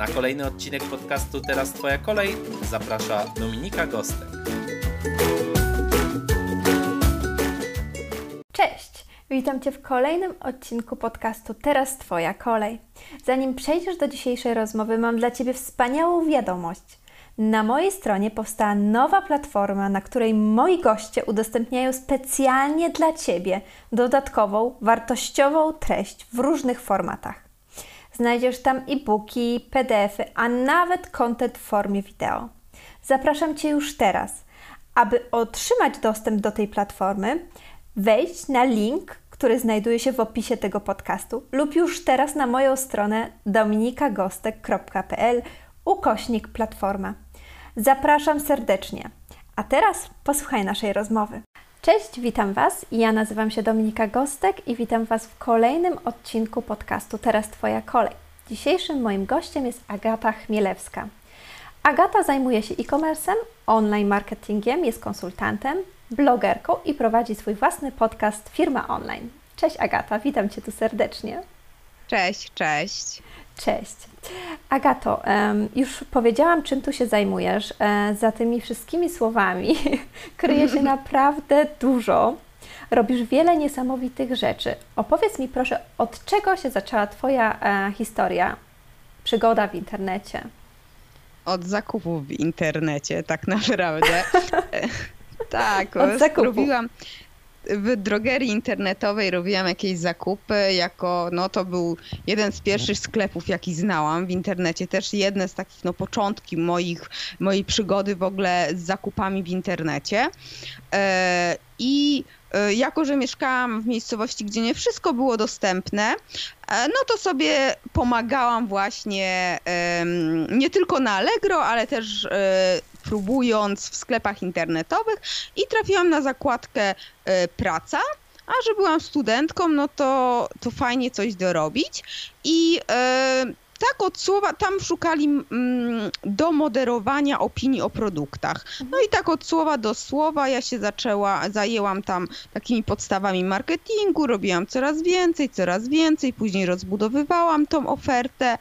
Na kolejny odcinek podcastu Teraz Twoja kolej zaprasza Dominika Gostek. Cześć! Witam Cię w kolejnym odcinku podcastu Teraz Twoja kolej. Zanim przejdziesz do dzisiejszej rozmowy, mam dla Ciebie wspaniałą wiadomość. Na mojej stronie powstała nowa platforma, na której moi goście udostępniają specjalnie dla Ciebie dodatkową, wartościową treść w różnych formatach. Znajdziesz tam e-booki, PDF-y, a nawet content w formie wideo. Zapraszam Cię już teraz. Aby otrzymać dostęp do tej platformy, wejdź na link, który znajduje się w opisie tego podcastu lub już teraz na moją stronę dominikagostek.pl ukośnik platforma. Zapraszam serdecznie. A teraz posłuchaj naszej rozmowy. Cześć, witam Was. Ja nazywam się Dominika Gostek i witam Was w kolejnym odcinku podcastu Teraz Twoja kolej. Dzisiejszym moim gościem jest Agata Chmielewska. Agata zajmuje się e-commerce'em, online marketingiem, jest konsultantem, blogerką i prowadzi swój własny podcast Firma Online. Cześć Agata, witam Cię tu serdecznie. Cześć, cześć. Cześć. Agato, już powiedziałam, czym tu się zajmujesz. E, za tymi wszystkimi słowami kryje się naprawdę dużo. Robisz wiele niesamowitych rzeczy. Opowiedz mi proszę, od czego się zaczęła Twoja e, historia, przygoda w internecie? Od zakupów w internecie, tak naprawdę. tak, od zakupu. robiłam w drogerii internetowej robiłam jakieś zakupy, jako, no to był jeden z pierwszych sklepów, jaki znałam w internecie, też jedne z takich, no początki moich, mojej przygody w ogóle z zakupami w internecie. E, I e, jako, że mieszkałam w miejscowości, gdzie nie wszystko było dostępne, e, no to sobie pomagałam właśnie nie tylko na Allegro, ale też próbując w sklepach internetowych i trafiłam na zakładkę e, praca, a że byłam studentką, no to, to fajnie coś dorobić i e, tak od słowa, tam szukali do moderowania opinii o produktach. No i tak od słowa do słowa ja się zaczęła, zajęłam tam takimi podstawami marketingu, robiłam coraz więcej, coraz więcej, później rozbudowywałam tą ofertę.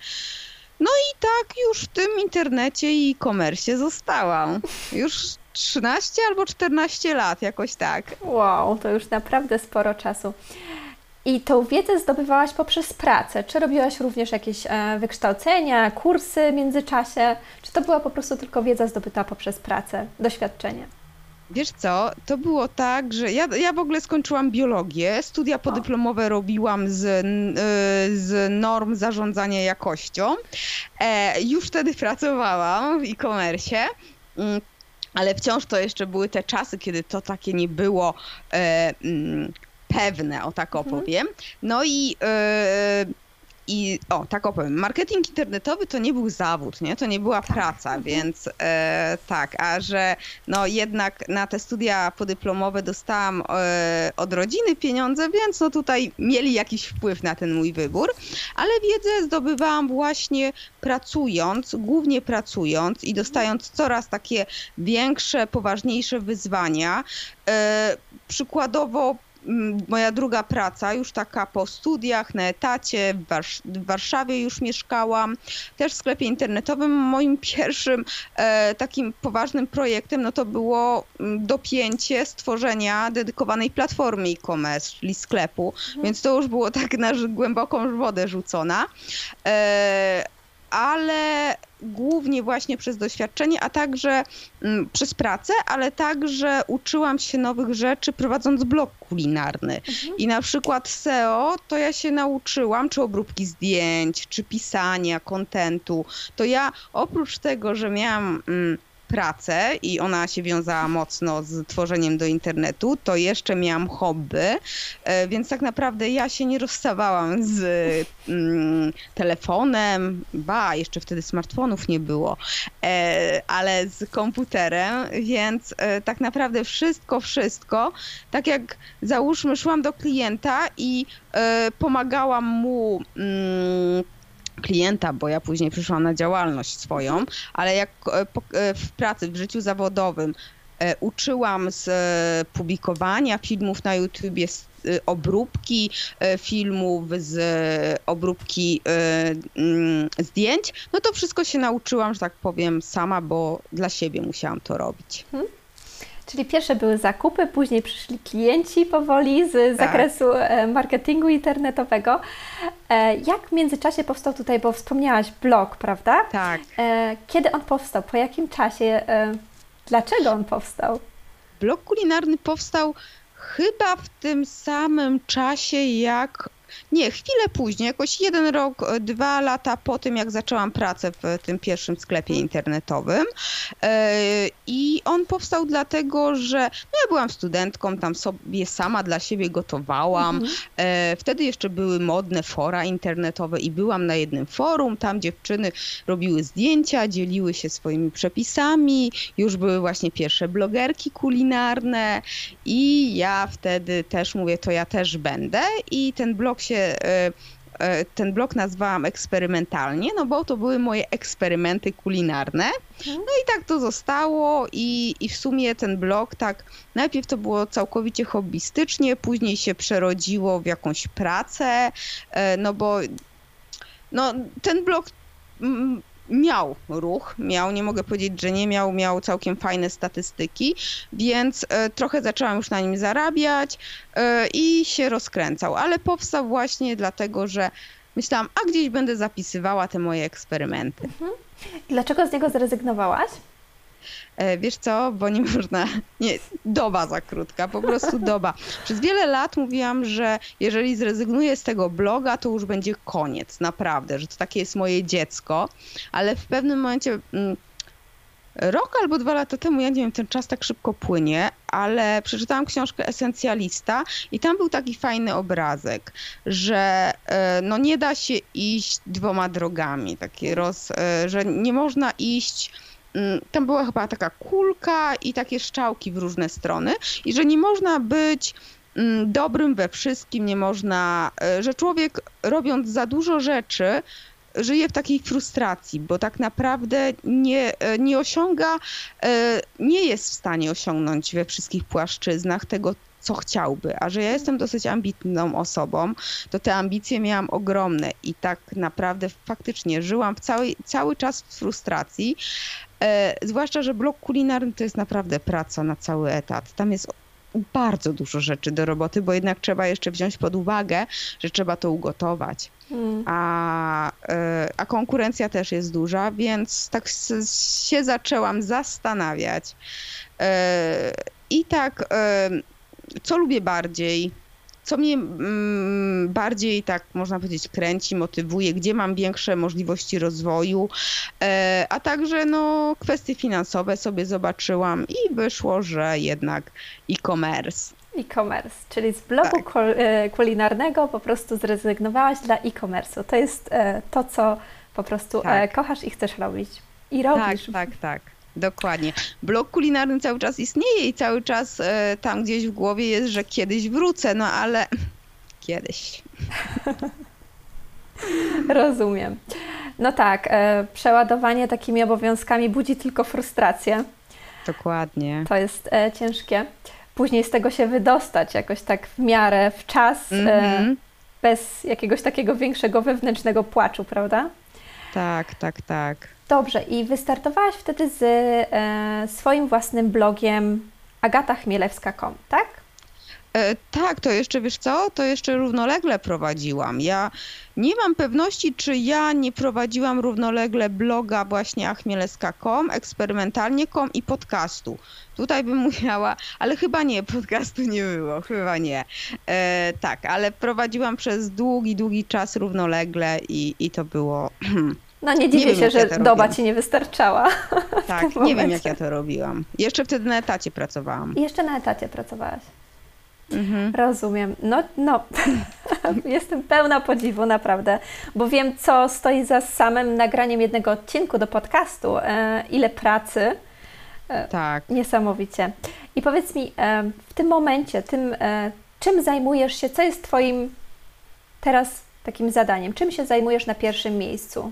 No i tak już w tym internecie i e-commerce zostałam. Już 13 albo 14 lat, jakoś tak. Wow, to już naprawdę sporo czasu. I tą wiedzę zdobywałaś poprzez pracę. Czy robiłaś również jakieś e, wykształcenia, kursy w międzyczasie? Czy to była po prostu tylko wiedza zdobyta poprzez pracę, doświadczenie? Wiesz co, to było tak, że ja, ja w ogóle skończyłam biologię, studia podyplomowe robiłam z, y, z norm zarządzania jakością. E, już wtedy pracowałam w e-commerce. Mm, ale wciąż to jeszcze były te czasy, kiedy to takie nie było e, mm, pewne, o tak mhm. opowiem. No i e, i o, tak opowiem, marketing internetowy to nie był zawód, nie? To nie była praca, mhm. więc e, tak, a że no jednak na te studia podyplomowe dostałam e, od rodziny pieniądze, więc no tutaj mieli jakiś wpływ na ten mój wybór, ale wiedzę zdobywałam właśnie pracując, głównie pracując i dostając coraz takie większe, poważniejsze wyzwania. E, przykładowo moja druga praca, już taka po studiach, na etacie, w, Warsz w Warszawie już mieszkałam, też w sklepie internetowym. Moim pierwszym e, takim poważnym projektem no to było dopięcie stworzenia dedykowanej platformy e-commerce, czyli sklepu, mhm. więc to już było tak na głęboką wodę rzucona. E, ale głównie właśnie przez doświadczenie, a także mm, przez pracę, ale także uczyłam się nowych rzeczy prowadząc blog kulinarny. Mhm. I na przykład SEO to ja się nauczyłam, czy obróbki zdjęć, czy pisania kontentu. To ja oprócz tego, że miałam mm, pracę i ona się wiązała mocno z tworzeniem do internetu, to jeszcze miałam hobby, e, więc tak naprawdę ja się nie rozstawałam z mm, telefonem, ba, jeszcze wtedy smartfonów nie było, e, ale z komputerem, więc e, tak naprawdę wszystko, wszystko, tak jak załóżmy szłam do klienta i pomagałam mu mm, klienta, bo ja później przyszłam na działalność swoją, ale jak e, e, w pracy, w życiu zawodowym e, uczyłam z publikowania filmów na YouTubie, z obróbki filmów, z obróbki mm, zdjęć, no to wszystko się nauczyłam, że tak powiem, sama, bo dla siebie musiałam to robić. Hmm. Czyli pierwsze były zakupy, później przyszli klienci powoli z tak. zakresu e, marketingu internetowego. E, jak w międzyczasie powstał tutaj, bo wspomniałaś blog, prawda? Tak. E, kiedy on powstał? Po jakim czasie? Dlaczego on powstał? Blog kulinarny powstał chyba w tym samym czasie, jak nie, chwilę później, jakoś jeden rok, e, dwa lata po tym, jak zaczęłam pracę w tym pierwszym sklepie internetowym. E, I on powstał dlatego, że no ja byłam studentką, tam sobie sama dla siebie gotowałam. Mhm. E, wtedy jeszcze były modne fora internetowe i byłam na jednym forum, tam dziewczyny robiły zdjęcia, dzieliły się swoimi przepisami, już były właśnie pierwsze blogerki kulinarne i ja wtedy też mówię, to ja też będę i ten blog się e, e, ten blog nazwałam eksperymentalnie, no bo to były moje eksperymenty kulinarne. Mhm. No i tak to zostało i, i w sumie ten blog tak, najpierw to było całkowicie hobbystycznie, później się przerodziło w jakąś pracę, e, no bo no, ten blog mm, miał ruch, miał, nie mogę powiedzieć, że nie miał, miał całkiem fajne statystyki, więc e, trochę zaczęłam już na nim zarabiać e, i się rozkręcał, ale powstał właśnie dlatego, że myślałam, a gdzieś będę zapisywała te moje eksperymenty. Mhm. Dlaczego z niego zrezygnowałaś? E, wiesz co, bo nie można, nie, doba za krótka, po prostu doba. Przez wiele lat mówiłam, że jeżeli zrezygnuję z tego bloga, to już będzie koniec, naprawdę, że to takie jest moje dziecko, ale w pewnym momencie... Mm, rok albo dwa lata temu, ja nie wiem, ten czas tak szybko płynie, ale przeczytałam książkę Esencjalista i tam był taki fajny obrazek, że e, no nie da się iść dwoma drogami, takie roz, e, że nie można iść tam była chyba taka kulka i takie szczałki w różne strony i że nie można być mm, dobrym we wszystkim, nie można, e, że człowiek robiąc za dużo rzeczy, żyje w takiej frustracji, bo tak naprawdę nie, e, nie osiąga, e, nie jest w stanie osiągnąć we wszystkich płaszczyznach tego, co chciałby. A że ja jestem dosyć ambitną osobą, to te ambicje miałam ogromne i tak naprawdę faktycznie żyłam w cały, cały czas w frustracji. E, zwłaszcza, że blok kulinarny to jest naprawdę praca na cały etat. Tam jest bardzo dużo rzeczy do roboty, bo jednak trzeba jeszcze wziąć pod uwagę, że trzeba to ugotować. Hmm. A, e, a konkurencja też jest duża, więc tak się zaczęłam zastanawiać. E, I tak, co lubię bardziej? co mnie mm, bardziej, tak można powiedzieć, kręci, motywuje, gdzie mam większe możliwości rozwoju, e, a także no, kwestie finansowe sobie zobaczyłam i wyszło, że jednak e-commerce. E-commerce, czyli z blogu tak. E, kulinarnego po prostu zrezygnowałaś dla e-commerce'u. To jest e, to, co po prostu tak. kochasz i chcesz robić. I robisz. Tak, tak, tak. Dokładnie. Blok kulinarny cały czas istnieje i cały czas e, tam gdzieś w głowie jest, że kiedyś wrócę, no ale kiedyś. Rozumiem. No tak, e, przeładowanie takimi obowiązkami budzi tylko frustrację. Dokładnie. To jest e, ciężkie. Później z tego się wydostać jakoś tak w miarę, w czas, mm -hmm. bez jakiegoś takiego większego wewnętrznego płaczu, prawda? Tak, tak, tak. Dobrze, i wystartowałaś wtedy z e, swoim własnym blogiem agatachmielewska.com, tak? E, tak, to jeszcze wiesz co? To jeszcze równolegle prowadziłam. Ja nie mam pewności, czy ja nie prowadziłam równolegle bloga właśnie achmielewska.com, eksperymentalnie.com i podcastu. Tutaj bym musiała, ale chyba nie, podcastu nie było, chyba nie. E, tak, ale prowadziłam przez długi, długi czas równolegle i, i to było No nie dziwię wiem, się, ja że to doba robiłam. ci nie wystarczała. Tak, nie wiem jak momencie. ja to robiłam. Jeszcze wtedy na etacie pracowałam. Jeszcze na etacie pracowałaś. Mhm. Rozumiem. No, no. Jestem pełna podziwu, naprawdę, bo wiem, co stoi za samym nagraniem jednego odcinku do podcastu, e, ile pracy. Tak. Niesamowicie. I powiedz mi, e, w tym momencie, tym, e, czym zajmujesz się, co jest Twoim teraz takim zadaniem? Czym się zajmujesz na pierwszym miejscu?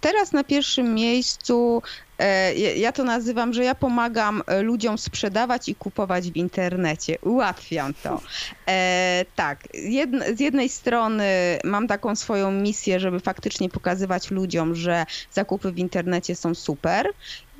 Teraz na pierwszym miejscu e, ja to nazywam, że ja pomagam e, ludziom sprzedawać i kupować w internecie. Ułatwiam to. E, tak, z jednej strony mam taką swoją misję, żeby faktycznie pokazywać ludziom, że zakupy w internecie są super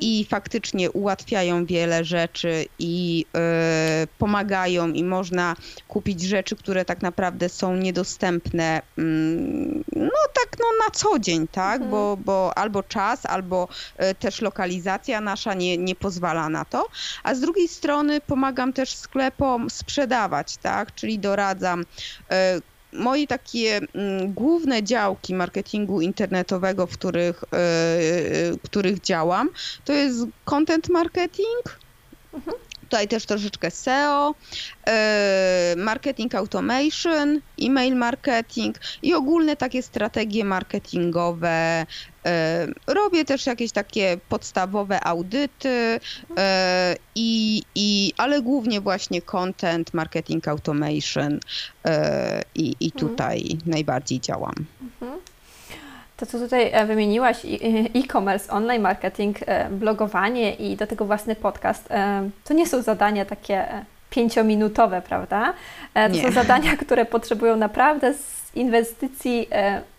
i faktycznie ułatwiają wiele rzeczy i e, pomagają i można kupić rzeczy, które tak naprawdę są niedostępne mm, no tak no na co dzień, tak, Mhm. Bo, bo albo czas, albo e, też lokalizacja nasza nie, nie pozwala na to, a z drugiej strony pomagam też sklepom sprzedawać, tak, czyli doradzam e, Moje takie mm, główne działki marketingu internetowego, w których, e, e, których działam, to jest content marketing, tutaj też troszeczkę SEO, e, marketing automation, e-mail marketing i ogólne takie strategie marketingowe. E, Robię też jakieś takie podstawowe audyty, e, i, i, ale głównie właśnie content, marketing automation i, i tutaj najbardziej działam. To, co tutaj e, wymieniłaś, e-commerce, online marketing, e, blogowanie i do tego własny podcast, e, to nie są zadania takie pięciominutowe, prawda? To Nie. są zadania, które potrzebują naprawdę inwestycji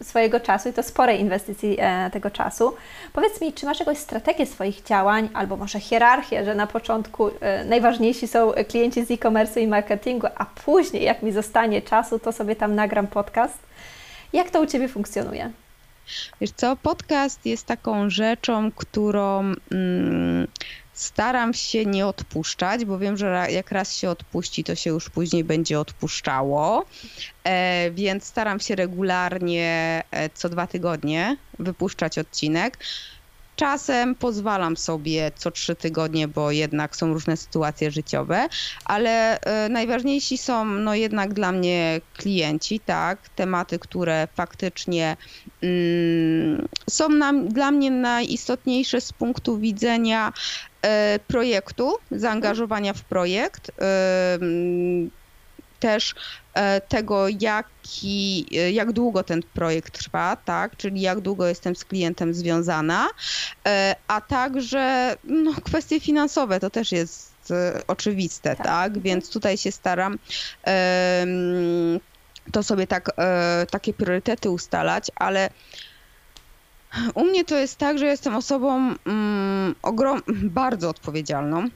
swojego czasu i to sporej inwestycji tego czasu. Powiedz mi, czy masz jakąś strategię swoich działań, albo może hierarchię, że na początku najważniejsi są klienci z e-commerce i marketingu, a później, jak mi zostanie czasu, to sobie tam nagram podcast. Jak to u Ciebie funkcjonuje? Wiesz co, podcast jest taką rzeczą, którą mm, staram się nie odpuszczać, bo wiem, że jak raz się odpuści, to się już później będzie odpuszczało. E, więc staram się regularnie, e, co dwa tygodnie, wypuszczać odcinek. Czasem pozwalam sobie co trzy tygodnie, bo jednak są różne sytuacje życiowe, ale e, najważniejsi są no jednak dla mnie klienci, tak, tematy, które faktycznie mm, są dla mnie najistotniejsze z punktu widzenia e, projektu, zaangażowania w projekt. Też e, tego, jaki, e, jak długo ten projekt trwa, tak? czyli jak długo jestem z klientem związana, e, a także no, kwestie finansowe to też jest oczywiste, Tak. tak? Więc tutaj się staram to sobie tak, takie priorytety ustalać, ale u mnie to jest tak, że jestem osobą mm, ogrom, bardzo odpowiedzialną.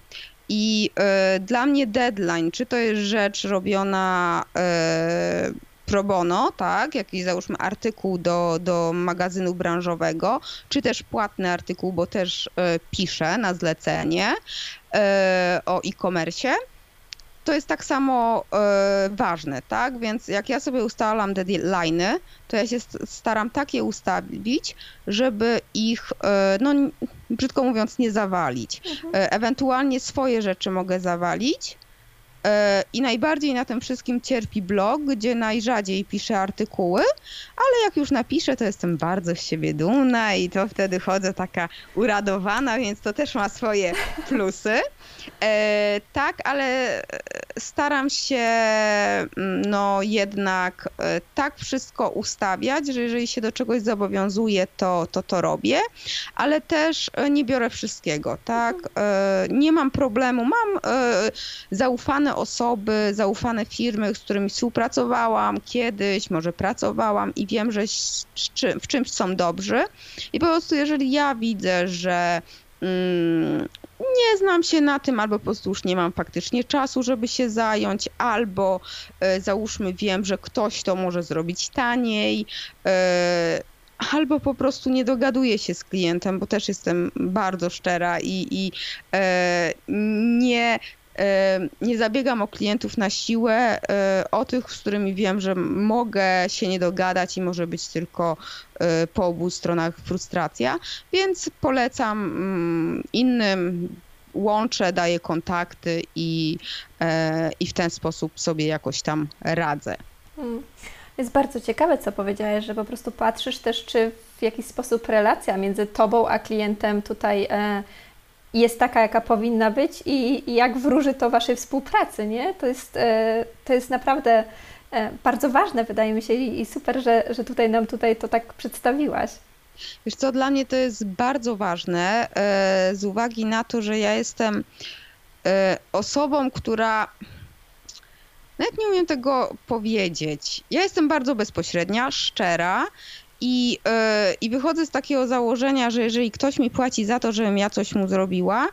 I e, dla mnie deadline, czy to jest rzecz robiona e, pro bono, tak, jakiś załóżmy artykuł do, do magazynu branżowego, czy też płatny artykuł, bo też e, piszę na zlecenie o e-commerce, to jest tak samo e, ważne, tak? Więc jak ja sobie ustalam deadline'y, to ja się st- staram takie ustawić, żeby ich, e, no brzydko mówiąc, nie zawalić. E, ewentualnie swoje rzeczy mogę zawalić. I najbardziej na tym wszystkim cierpi blog, gdzie najrzadziej piszę artykuły, ale jak już napiszę, to jestem bardzo z siebie dumna i to wtedy chodzę taka uradowana, więc to też ma swoje plusy. E, tak, ale e, staram się mm, no jednak e, tak wszystko ustawiać, że jeżeli się do czegoś zobowiązuję, to to, to robię, ale też nie biorę wszystkiego, tak? Nie mam problemu, mam zaufane osoby, zaufane firmy, z którymi współpracowałam kiedyś, może pracowałam i wiem, że w czymś są dobrzy i po prostu jeżeli ja widzę, że mm, nie znam się na tym, albo po prostu już nie mam faktycznie czasu, żeby się zająć, albo e, załóżmy wiem, że ktoś to może zrobić taniej, e, albo po prostu nie dogaduję się z klientem, bo też jestem bardzo szczera i, i e, nie nie zabiegam o klientów na siłę, o tych, z którymi wiem, że mogę się nie dogadać i może być tylko po obu stronach frustracja, więc polecam mm, innym łączę, daję kontakty i, i w ten sposób sobie jakoś tam radzę. Hmm. Jest bardzo ciekawe, co powiedziałeś, że po prostu patrzysz też, czy w jakiś sposób relacja między tobą a klientem tutaj e, jest taka, jaka powinna być i, i, jak wróży to waszej współpracy, nie? To jest, e, to jest naprawdę e, bardzo ważne, wydaje mi się, i, super, że, że tutaj nam tutaj to tak przedstawiłaś. Wiesz co, dla mnie to jest bardzo ważne e, z uwagi na to, że ja jestem osobą, która nawet nie umiem tego powiedzieć. Ja jestem bardzo bezpośrednia, szczera i, yy, i wychodzę z takiego założenia, że jeżeli ktoś mi płaci za to, żebym ja coś mu zrobiła,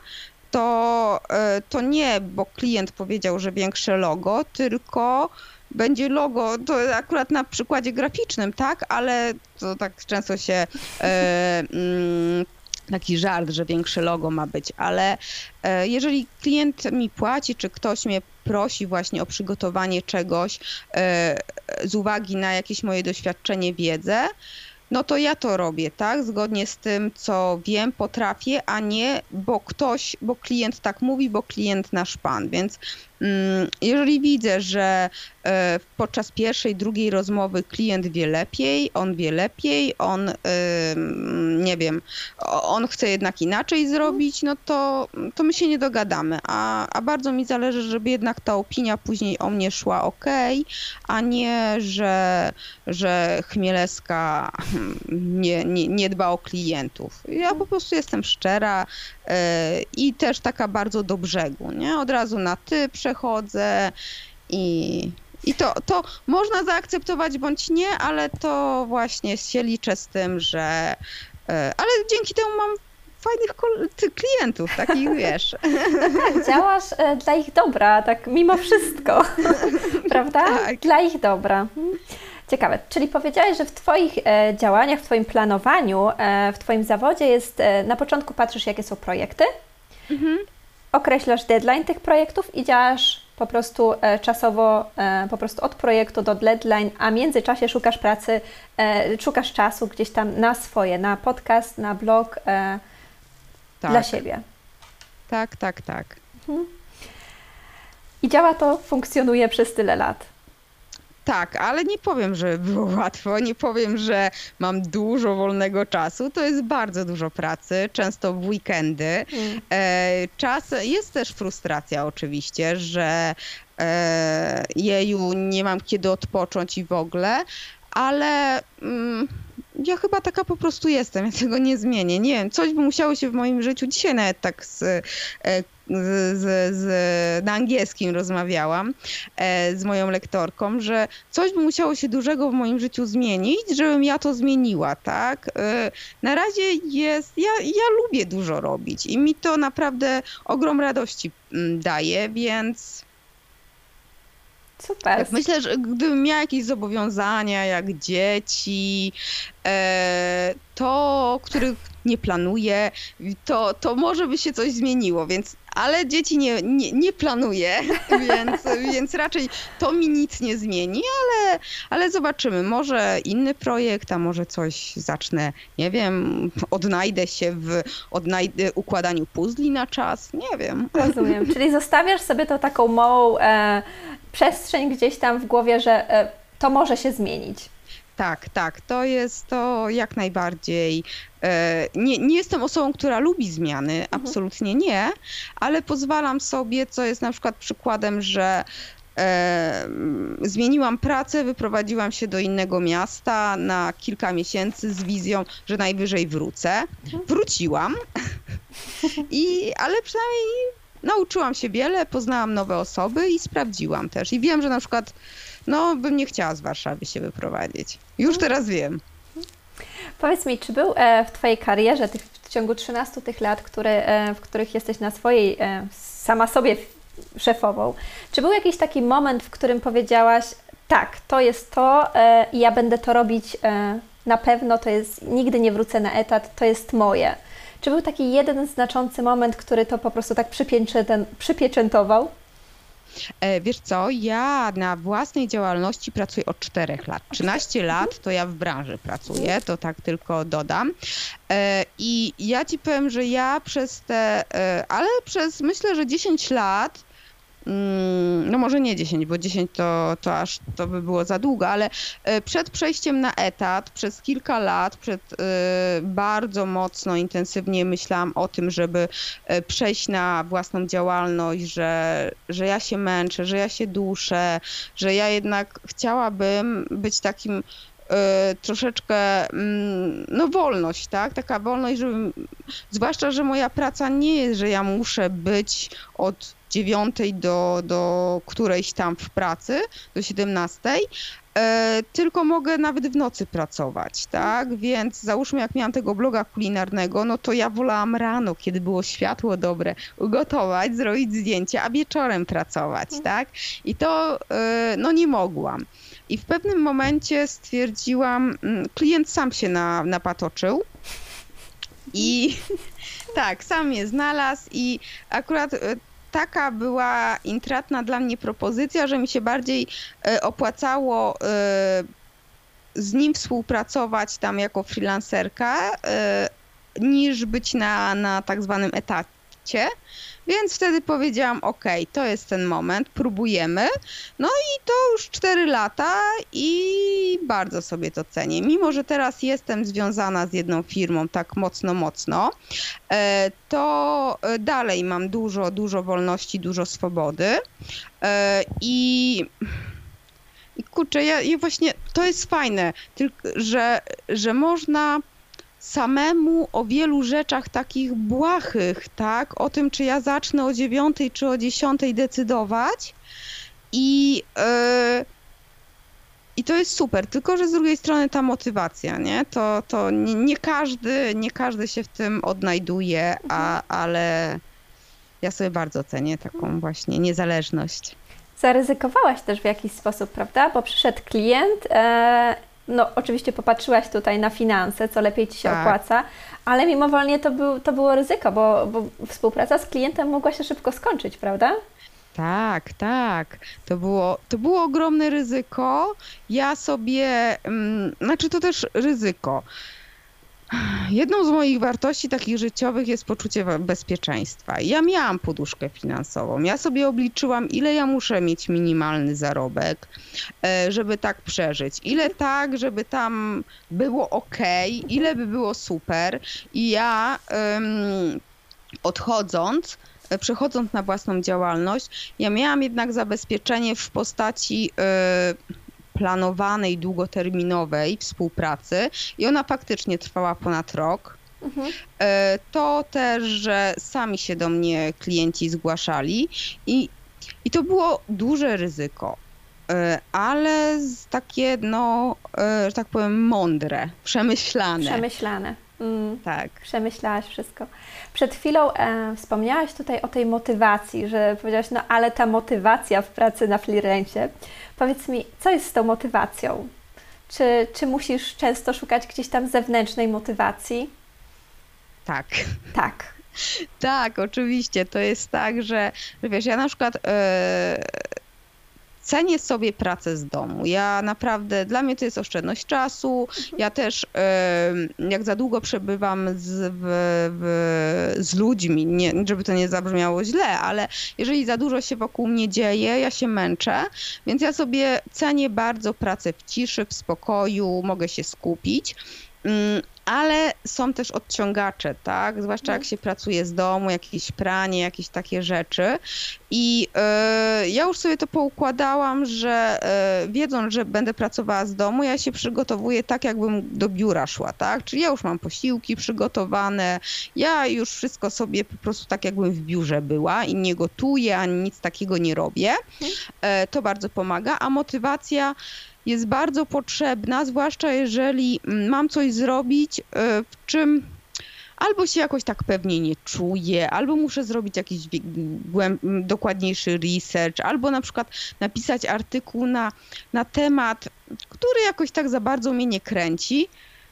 to, yy, to nie, bo klient powiedział, że większe logo, tylko będzie logo, to akurat na przykładzie graficznym, tak, ale to tak często się yy, taki żart, że większe logo ma być, ale e, jeżeli klient mi płaci, czy ktoś mnie prosi właśnie o przygotowanie czegoś e, z uwagi na jakieś moje doświadczenie, wiedzę, no to ja to robię, tak? Zgodnie z tym, co wiem, potrafię, a nie, bo ktoś, bo klient tak mówi, bo klient nasz pan. Więc jeżeli widzę, że e, podczas pierwszej, drugiej rozmowy klient wie lepiej, on wie lepiej, on nie wiem, on chce jednak inaczej zrobić, no to, to my się nie dogadamy. A, a bardzo mi zależy, żeby jednak ta opinia później o mnie szła ok, a nie, że, że Chmielewska hmm, nie, nie, nie dba o klientów. Ja po prostu jestem szczera yy, i też taka bardzo do brzegu, nie? Od razu na ty przechodzę i, i to, to można zaakceptować bądź nie, ale to właśnie się liczę z tym, że. E, ale dzięki temu mam fajnych klientów, takich wiesz. tak, działasz e, dla ich dobra, tak mimo wszystko, prawda? Tak. Dla ich dobra. Mhm. Ciekawe, czyli powiedziałeś, że w Twoich e, działaniach, w Twoim planowaniu, w Twoim zawodzie jest, na początku patrzysz, jakie są projekty, mhm. Określasz deadline tych projektów i działasz po prostu e, czasowo, e, po prostu od projektu do deadline, a w międzyczasie szukasz pracy, e, szukasz czasu gdzieś tam na swoje, na podcast, na blog tak. dla siebie. Tak, tak, tak. Mhm. I działa to, funkcjonuje przez tyle lat. Tak, ale nie powiem, że było łatwo, nie powiem, że mam dużo wolnego czasu. To jest bardzo dużo pracy, często w weekendy. Mm. E, czas, jest też frustracja oczywiście, że e, jeju, nie mam kiedy odpocząć i w ogóle, ale mm, ja chyba taka po prostu jestem, ja tego nie zmienię. Nie wiem, coś by musiało się w moim życiu, dzisiaj nawet tak z, e, z, z, z, na angielskim rozmawiałam e, z moją lektorką, że coś by musiało się dużego w moim życiu zmienić, żebym ja to zmieniła, tak? E, na razie jest, ja, ja lubię dużo robić i mi to naprawdę ogrom radości mm, daje, więc Super. Myślę, że gdybym miała jakieś zobowiązania, jak dzieci, e, to, których nie planuję, to, to może by się coś zmieniło, więc ale dzieci nie, nie, nie planuję, więc, więc raczej to mi nic nie zmieni, ale, ale zobaczymy. Może inny projekt, a może coś zacznę, nie wiem, odnajdę się w odnajdę, układaniu puzli na czas, nie wiem. Rozumiem, czyli zostawiasz sobie to taką małą e, przestrzeń gdzieś tam w głowie, że e, to może się zmienić. Tak, tak, to jest to jak najbardziej. E, nie, nie jestem osobą, która lubi zmiany, mhm. absolutnie nie, ale pozwalam sobie, co jest na przykład przykładem, że E, zmieniłam pracę, wyprowadziłam się do innego miasta na kilka miesięcy z wizją, że najwyżej wrócę. Mhm. Wróciłam, i, ale przynajmniej nauczyłam się wiele, poznałam nowe osoby i sprawdziłam też. I wiem, że na przykład no, bym nie chciała z Warszawy się wyprowadzić. Już mhm. teraz wiem. Powiedz mi, czy był e, w Twojej karierze, tych, w ciągu 13 tych lat, które, e, w których jesteś na swojej, e, sama sobie szefową, czy był jakiś taki moment, w którym powiedziałaś, tak, to jest to i ja będę to robić na pewno, to jest, nigdy nie wrócę na etat, to jest moje. Czy był taki jeden znaczący moment, który to po prostu tak przypieczętował? E, wiesz co, ja na własnej działalności pracuję od 4 lat. 13 lat to ja w branży pracuję, to tak tylko dodam. E, I ja ci powiem, że ja przez te, e, ale przez myślę, że 10 lat no może nie 10, bo 10 to, to aż to by było za długo, ale e, przed przejściem na etat, przez kilka lat, przed e, bardzo mocno, intensywnie myślałam o tym, żeby e, przejść na własną działalność, że, że ja się męczę, że ja się duszę, że ja jednak chciałabym być takim troszeczkę, mm, no wolność, tak? Taka wolność, żeby, zwłaszcza, że moja praca nie jest, że ja muszę być od dziewiątej do, do którejś tam w pracy, do 17, e, tylko mogę nawet w nocy pracować, tak? Więc załóżmy, jak miałam tego bloga kulinarnego, no to ja wolałam rano, kiedy było światło dobre, ugotować, zrobić zdjęcie, a wieczorem pracować, mhm. tak? I to e, no nie mogłam. I w pewnym momencie stwierdziłam, mm, klient sam się na, napatoczył. I tak, sam je znalazł i akurat e, taka była intratna dla mnie propozycja, że mi się bardziej e, opłacało e, z nim współpracować tam jako freelancerka, e, niż być na, na tak zwanym etacie. Więc wtedy powiedziałam, ok, to jest ten moment, próbujemy. No i to już 4 lata i bardzo sobie to cenię. Mimo, że teraz jestem związana z jedną firmą tak mocno, mocno, e, to e, dalej mam dużo, dużo wolności, dużo swobody. E, I i kurczę, ja, ja właśnie to jest fajne, tylko, że, że można samemu o wielu rzeczach takich błahych, tak? O tym, czy ja zacznę o dziewiątej, czy o dziesiątej decydować. I, yy, I to jest super, tylko że z drugiej strony ta motywacja, nie? To, to nie, nie każdy, nie każdy się w tym odnajduje, a, ale ja sobie bardzo cenię taką właśnie niezależność. Zaryzykowałaś też w jakiś sposób, prawda? Bo przyszedł klient, e, no oczywiście popatrzyłaś tutaj na finanse, co lepiej Ci się tak. opłaca, ale mimowolnie to, był, to było ryzyko, bo, bo współpraca z klientem mogła się szybko skończyć, prawda? Tak, tak. To było, to było ogromne ryzyko. Ja sobie, um, znaczy to też ryzyko. Jedną z moich wartości takich życiowych jest poczucie bezpieczeństwa. Ja miałam poduszkę finansową. Ja sobie obliczyłam, ile ja muszę mieć minimalny zarobek, e, żeby tak przeżyć. Ile tak, żeby tam było ok, ile by było super. I ja um, odchodząc, e, przechodząc na własną działalność, ja miałam jednak zabezpieczenie w postaci. Yy, planowanej, długoterminowej współpracy i ona faktycznie trwała ponad rok. Mhm. E, to też, że sami się do mnie klienci zgłaszali i, i to było duże ryzyko, e, ale takie, no, e, że tak powiem, mądre, przemyślane. Przemyślane. Mm, tak. Przemyślałaś wszystko. Przed chwilą e, wspomniałaś tutaj o tej motywacji, że powiedziałaś, no ale ta motywacja w pracy na freelancie. Powiedz mi, co jest z tą motywacją? Czy, czy musisz często szukać gdzieś tam zewnętrznej motywacji? Tak. Tak. Tak, oczywiście. To jest tak, że, wiesz, ja na przykład. Yy cenię sobie pracę z domu. Ja naprawdę, dla mnie to jest oszczędność czasu. Ja też, jak za długo przebywam z, w, w, z ludźmi, nie, żeby to nie zabrzmiało źle, ale jeżeli za dużo się wokół mnie dzieje, ja się męczę, więc ja sobie cenię bardzo pracę w ciszy, w spokoju, mogę się skupić. Ale są też odciągacze, tak? Zwłaszcza jak mhm. się pracuje z domu, jakieś pranie, jakieś takie rzeczy. I yy, ja już sobie to poukładałam, że yy, wiedząc, że będę pracowała z domu, ja się przygotowuję tak, jakbym do biura szła, tak? Czyli ja już mam posiłki przygotowane, ja już wszystko sobie po prostu tak, jakbym w biurze była i nie gotuję, ani nic takiego nie robię. Yy, to bardzo pomaga, a motywacja jest bardzo potrzebna, zwłaszcza jeżeli mm, mam coś zrobić, e, w czym albo się jakoś tak pewnie nie czuję, albo muszę zrobić jakiś dokładniejszy research, albo na przykład napisać artykuł na, na temat, który jakoś tak za bardzo mnie nie kręci.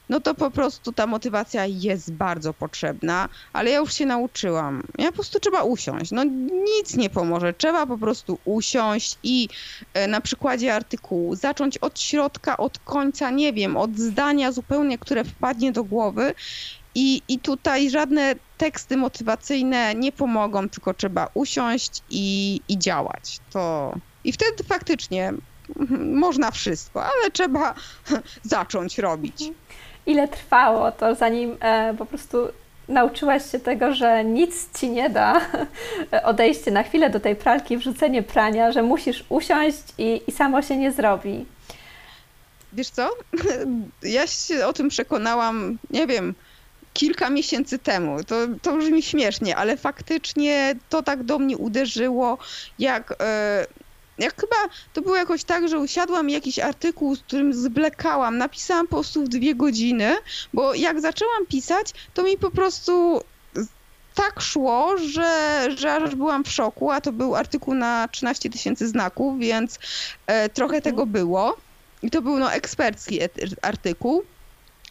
No to po prostu ta motywacja jest bardzo potrzebna, ale ja już się nauczyłam. Ja po prostu trzeba usiąść. No nic nie pomoże. Trzeba po prostu usiąść i e, na przykładzie artykułu zacząć od środka, od końca, nie wiem, od zdania zupełnie, które wpadnie do głowy. I, I tutaj żadne teksty motywacyjne nie pomogą, tylko trzeba usiąść i, i działać. To i wtedy faktycznie można wszystko, ale trzeba zacząć robić. Ile trwało to, zanim e, po prostu nauczyłaś się tego, że nic ci nie da odejście na chwilę do tej pralki, wrzucenie prania, że musisz usiąść i, i samo się nie zrobi? Wiesz co? Ja się o tym przekonałam, nie wiem, kilka miesięcy temu. To, to brzmi śmiesznie, ale faktycznie to tak do mnie uderzyło, jak. E, jak chyba to było jakoś tak, że usiadłam jakiś artykuł, z którym zblekałam, napisałam po prostu w dwie godziny, bo jak zaczęłam pisać, to mi po prostu tak szło, że, że aż byłam w szoku, a to był artykuł na 13 tysięcy znaków, więc e, trochę mhm. tego było. I to był no ekspercki artykuł.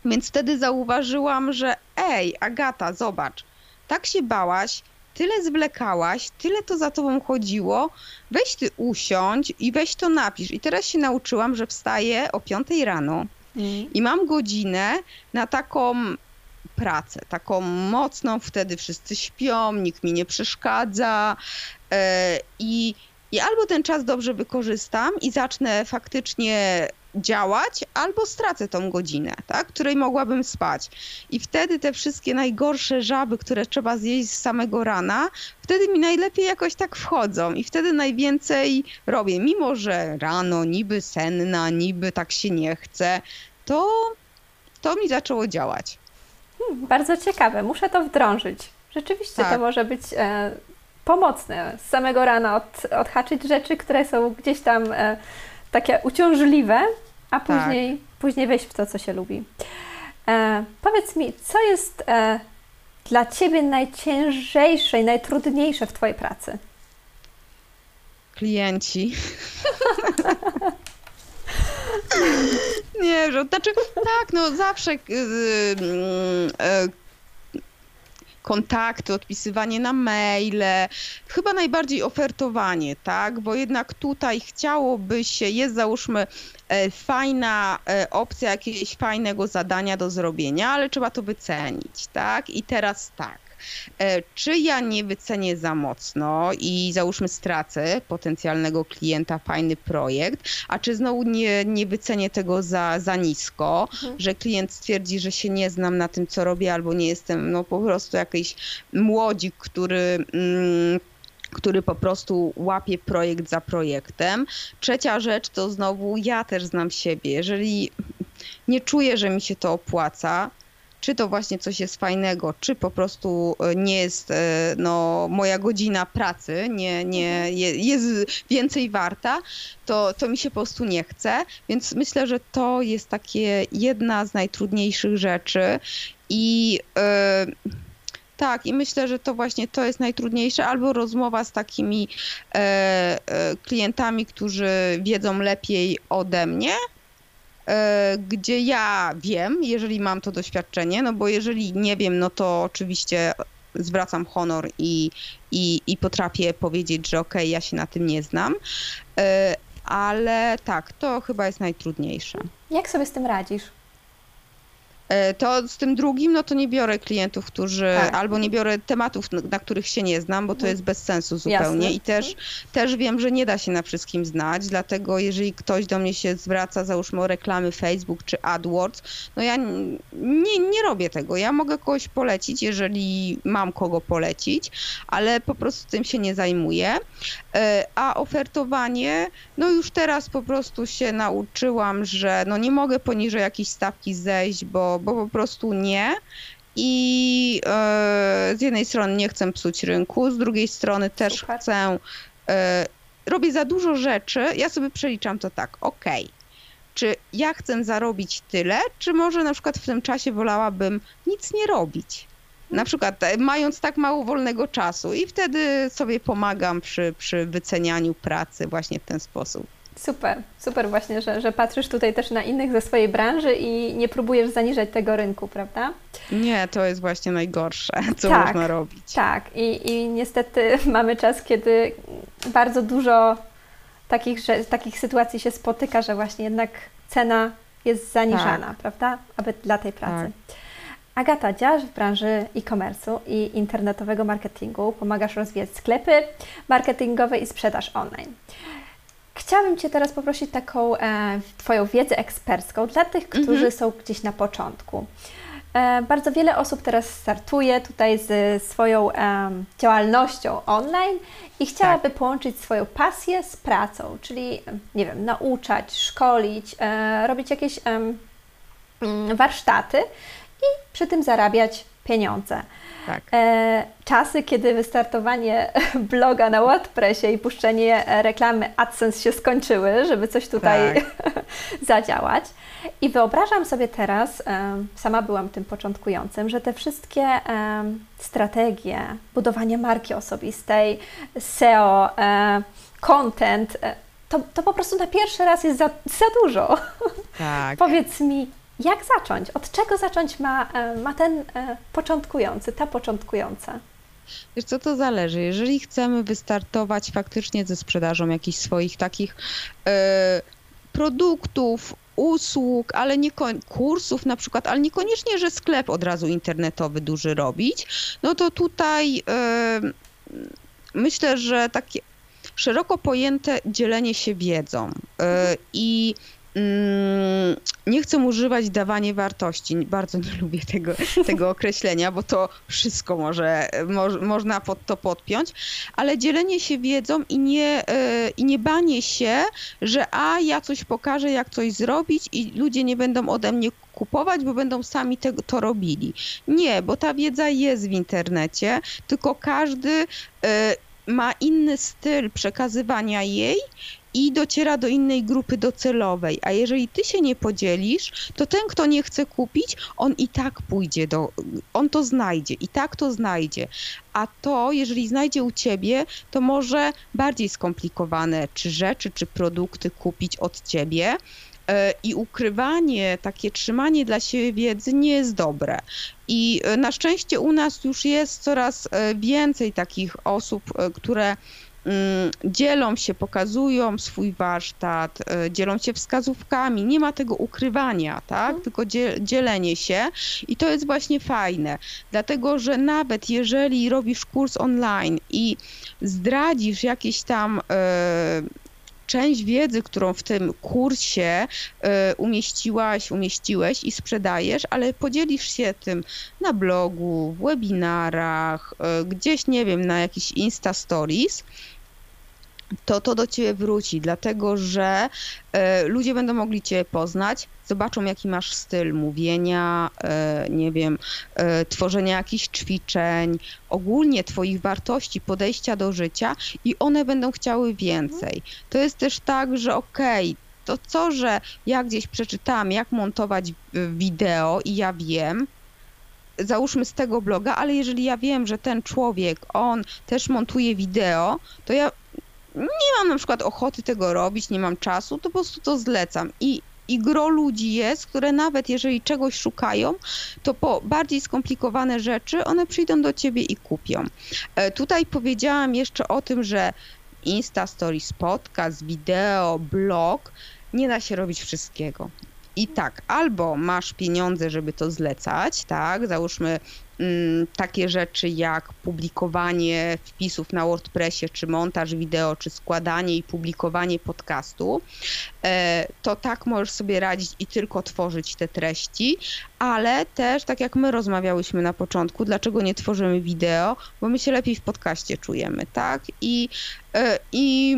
Więc wtedy zauważyłam, że ej, Agata, zobacz, tak się bałaś, tyle zwlekałaś, tyle to za tobą chodziło, weź ty usiądź i weź to napisz. I teraz się nauczyłam, że wstaję o 5 rano mm. i mam godzinę na taką pracę, taką mocną, wtedy wszyscy śpią, nikt mi nie przeszkadza yy, i i albo ten czas dobrze wykorzystam i zacznę faktycznie działać, albo stracę tą godzinę, tak, której mogłabym spać. I wtedy te wszystkie najgorsze żaby, które trzeba zjeść z samego rana, wtedy mi najlepiej jakoś tak wchodzą i wtedy najwięcej robię. Mimo, że rano niby senna, niby tak się nie chce, to, to mi zaczęło działać. Hmm, bardzo ciekawe, muszę to wdrążyć. Rzeczywiście tak. to może być e, pomocne. Z samego rana od, odhaczyć rzeczy, które są gdzieś tam e, takie uciążliwe, a tak. później, tak. później wejść w to, co się lubi. E, powiedz mi, co jest e, dla Ciebie najciężejsze i najtrudniejsze w Twojej pracy? Klienci. Nie, że znaczy tak, no zawsze yy, yy, kontakty, odpisywanie na maile, chyba najbardziej ofertowanie, tak? Bo jednak tutaj chciałoby się, jest załóżmy e, fajna e, opcja jakiegoś fajnego zadania do zrobienia, ale trzeba to wycenić, tak? I teraz tak. E, czy ja nie wycenię za mocno i załóżmy stracę potencjalnego klienta, fajny projekt, a czy znowu nie, nie wycenię tego za, za nisko, mhm. że klient stwierdzi, że się nie znam na tym, co robię, albo nie jestem no po prostu jakiś młodzik, który. Mm, który po prostu łapie projekt za projektem. Trzecia rzecz to znowu ja też znam siebie. Jeżeli nie czuję, że mi się to opłaca, czy to właśnie coś jest fajnego, czy po prostu e, nie jest e, no, moja godzina pracy, nie, nie, mhm. jest więcej warta, to, to mi się po prostu nie chce. Więc myślę, że to jest takie jedna z najtrudniejszych rzeczy i yy, tak, i myślę, że to właśnie to jest najtrudniejsze, albo rozmowa z takimi e, e, klientami, którzy wiedzą lepiej ode mnie, gdzie ja wiem, jeżeli mam to doświadczenie, no bo jeżeli nie wiem, no to oczywiście zwracam honor i, i, i potrafię powiedzieć, że okej, okay, ja się na tym nie znam. E, ale tak, to chyba jest najtrudniejsze. Jak sobie z tym radzisz? E, to z tym drugim, no to nie biorę klientów, którzy, tak. albo nie biorę tematów, na których się nie znam, bo to mhm. jest bez sensu zupełnie. Jasne. I też, mhm. też wiem, że nie da się na wszystkim znać, dlatego jeżeli ktoś do mnie się zwraca, załóżmy o reklamy Facebook czy AdWords, no ja nie, nie robię tego. Ja mogę kogoś polecić, jeżeli mam kogo polecić, ale po prostu tym się nie zajmuję. E, a ofertowanie, no już teraz po prostu się nauczyłam, że no nie mogę poniżej jakiejś stawki zejść, bo, bo po prostu nie. I e, z jednej strony nie chcę psuć rynku, z drugiej strony też Super. chcę. E, robię za dużo rzeczy. Ja sobie przeliczam to tak, ok. Czy ja chcę zarobić tyle, czy może na przykład w tym czasie wolałabym nic nie robić? Na przykład e, mając tak mało wolnego czasu i wtedy sobie pomagam przy, przy wycenianiu pracy właśnie w ten sposób. Super, super właśnie, że, że patrzysz tutaj też na innych ze swojej branży i nie próbujesz zaniżać tego rynku, prawda? Nie, to jest właśnie najgorsze, co Tak. można robić. Tak, i, i niestety mamy czas, kiedy bardzo dużo takich, że, takich sytuacji się spotyka, że właśnie jednak cena jest zaniżana, prawda? Aby dla tej pracy. Agata, działasz w branży e-commerce'u i internetowego marketingu, pomagasz rozwijać sklepy marketingowe i sprzedaż online. Chciałabym Cię teraz poprosić taką e, Twoją wiedzę ekspercką dla tych, którzy są gdzieś na początku. E, bardzo wiele osób teraz startuje tutaj z swoją em, działalnością online i chciałaby połączyć swoją pasję z pracą, czyli nie wiem, nauczać, szkolić, e, robić jakieś mm, warsztaty i przy tym zarabiać pieniądze. Tak. E, czasy, kiedy wystartowanie bloga na WordPressie i puszczenie e, reklamy AdSense się skończyły, żeby coś tutaj zadziałać. I wyobrażam sobie teraz, em, sama byłam tym początkującym, że te wszystkie em, strategie budowania marki osobistej, SEO, e, content, e, to, to po prostu na pierwszy raz jest za, za dużo. Tak. Powiedz mi, jak zacząć? Od czego zacząć ma, e, ma ten e, początkujący, ta początkująca? Wiesz co, to zależy. Jeżeli chcemy wystartować faktycznie ze sprzedażą jakichś swoich takich e, produktów, usług, ale nie kursów na przykład, ale niekoniecznie, że sklep od razu internetowy duży robić, no to tutaj myślę, że takie szeroko pojęte dzielenie się wiedzą i nie chcę używać dawanie wartości. Bardzo nie lubię tego, tego określenia, bo to wszystko może, mo, można pod to podpiąć, ale dzielenie się wiedzą i nie, e, i nie banie się, że a ja coś pokażę, jak coś zrobić i ludzie nie będą ode mnie kupować, bo będą sami tego, to robili. Nie, bo ta wiedza jest w internecie, tylko każdy e, ma inny styl przekazywania jej i dociera do innej grupy docelowej. A jeżeli ty się nie podzielisz, to ten, kto nie chce kupić, on i tak pójdzie do, on to znajdzie, i tak to znajdzie. A to, jeżeli znajdzie u ciebie, to może bardziej skomplikowane, czy rzeczy, czy produkty kupić od ciebie. I ukrywanie, takie trzymanie dla siebie wiedzy nie jest dobre. I na szczęście u nas już jest coraz więcej takich osób, które dzielą się, pokazują swój warsztat, dzielą się wskazówkami, nie ma tego ukrywania, tak? tylko dzielenie się. I to jest właśnie fajne, dlatego że nawet jeżeli robisz kurs online i zdradzisz jakieś tam część wiedzy, którą w tym kursie umieściłaś, umieściłeś i sprzedajesz, ale podzielisz się tym na blogu, w webinarach, gdzieś, nie wiem, na jakichś Insta Stories, to to do ciebie wróci, dlatego że e, ludzie będą mogli cię poznać, zobaczą jaki masz styl mówienia, e, nie wiem, e, tworzenia jakichś ćwiczeń, ogólnie twoich wartości, podejścia do życia i one będą chciały więcej. To jest też tak, że okej, okay, to co, że ja gdzieś przeczytałam, jak montować wideo i ja wiem, załóżmy z tego bloga, ale jeżeli ja wiem, że ten człowiek, on też montuje wideo, to ja nie mam na przykład ochoty tego robić, nie mam czasu, to po prostu to zlecam. I, i gro ludzi jest, które nawet jeżeli czegoś szukają, to po bardziej skomplikowane rzeczy one przyjdą do ciebie i kupią. E, tutaj powiedziałam jeszcze o tym, że Insta Stories, podcast, wideo, blog, nie da się robić wszystkiego. I tak, albo masz pieniądze, żeby to zlecać, tak, załóżmy takie rzeczy jak publikowanie wpisów na WordPressie, czy montaż wideo, czy składanie i publikowanie podcastu, e, to tak możesz sobie radzić i tylko tworzyć te treści, ale też, tak jak my rozmawiałyśmy na początku, dlaczego nie tworzymy wideo, bo my się lepiej w podcaście czujemy, tak, i, e, i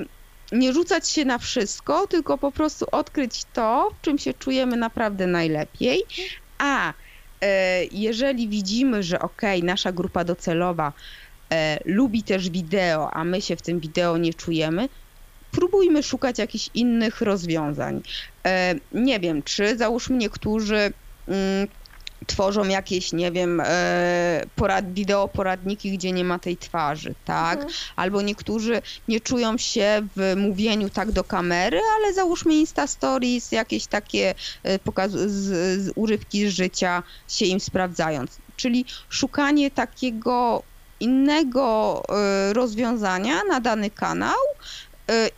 nie rzucać się na wszystko, tylko po prostu odkryć to, w czym się czujemy naprawdę najlepiej. A jeżeli widzimy, że ok, nasza grupa docelowa e, lubi też wideo, a my się w tym wideo nie czujemy, próbujmy szukać jakichś innych rozwiązań. E, nie wiem, czy załóżmy niektórzy mm, tworzą jakieś, nie wiem, e, porad, wideo poradniki, gdzie nie ma tej twarzy, tak? Mhm. Albo niektórzy nie czują się w mówieniu tak do kamery, ale załóżmy Insta Stories, jakieś takie e, pokaz, z, z urywki z życia się im sprawdzając. Czyli szukanie takiego innego e, rozwiązania na dany kanał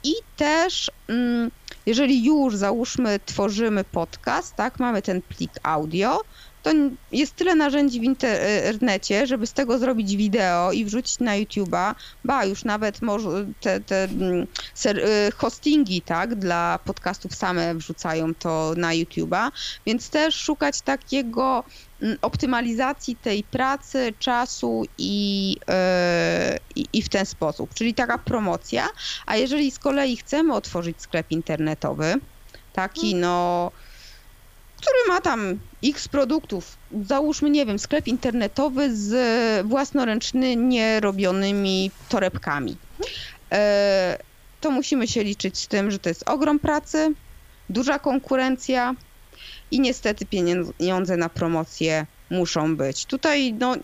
i też mm, jeżeli już załóżmy tworzymy podcast, tak, mamy ten plik audio, to jest tyle narzędzi w internecie, żeby z tego zrobić wideo i wrzucić na YouTube'a, ba, już nawet może te, te mm, y, hostingi, tak, dla podcastów same wrzucają to na YouTube'a, więc też szukać takiego mm, optymalizacji tej pracy, czasu i, yy, i, i w ten sposób, czyli taka promocja, a jeżeli z kolei chcemy otworzyć sklep internetowy, taki no który ma tam x produktów. Załóżmy, nie wiem, sklep internetowy z własnoręcznie robionymi torebkami. E, to musimy się liczyć z tym, że to jest ogrom pracy, duża konkurencja i niestety pieniądze na promocję muszą być. Tutaj no,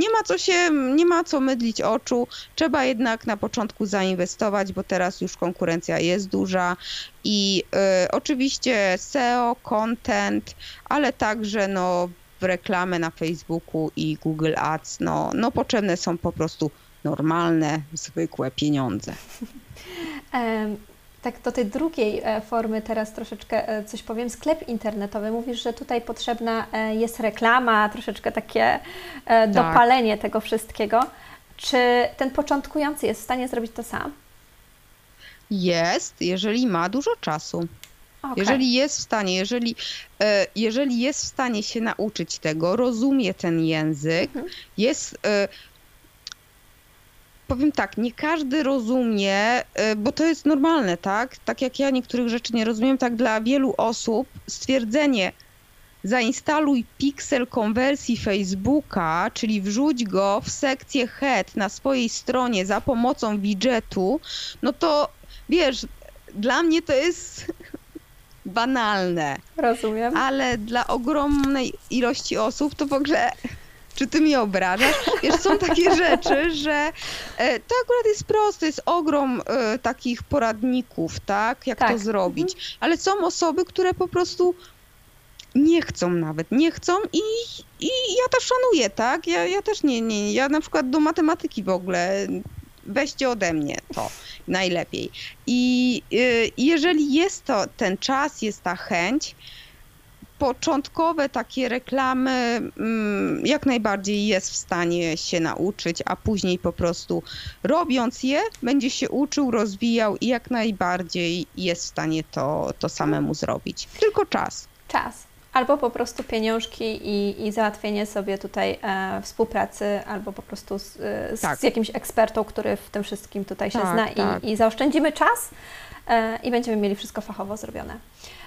nie ma co się, nie ma co mydlić oczu. Trzeba jednak na początku zainwestować, bo teraz już konkurencja jest duża i y, oczywiście SEO, content, ale także no, w reklamę na Facebooku i Google Ads, no, no potrzebne są po prostu normalne, zwykłe pieniądze. Tak, do tej drugiej e, formy teraz troszeczkę e, coś powiem. Sklep internetowy. Mówisz, że tutaj potrzebna e, jest reklama, troszeczkę takie tak. dopalenie tego wszystkiego. Czy ten początkujący jest w stanie zrobić to sam? Jest, jeżeli ma dużo czasu. Okay. Jeżeli jest w stanie, jeżeli, jeżeli jest w stanie się nauczyć tego, rozumie ten język, mhm. jest powiem tak, nie każdy rozumie, y, bo to jest normalne, tak? Tak jak ja niektórych rzeczy nie rozumiem, tak dla wielu osób stwierdzenie zainstaluj piksel konwersji Facebooka, czyli wrzuć go w sekcję head na swojej stronie za pomocą widgetu, no to wiesz, dla mnie to jest banalne. Rozumiem. Ale dla ogromnej ilości osób to w ogóle czy ty mnie obrażasz? Wiesz, są takie rzeczy, że e, to akurat jest proste, jest ogrom e, takich poradników, tak, jak tak. to zrobić, mhm. ale są osoby, które po prostu nie chcą nawet, nie chcą i, i ja to szanuję, tak, ja, ja też nie, nie, ja na przykład do matematyki w ogóle weźcie ode mnie to najlepiej. I y, jeżeli jest to ten czas, jest ta chęć, początkowe takie reklamy mm, jak najbardziej jest w stanie się nauczyć, a później po prostu robiąc je, będzie się uczył, rozwijał i jak najbardziej jest w stanie to, to samemu zrobić. Tylko czas. Czas. Albo po prostu pieniążki i, i załatwienie sobie tutaj e, współpracy, albo po prostu z, e, z, tak. z, jakimś ekspertą, który w tym wszystkim tutaj się tak, zna tak. I, i zaoszczędzimy czas e, i będziemy mieli wszystko fachowo zrobione.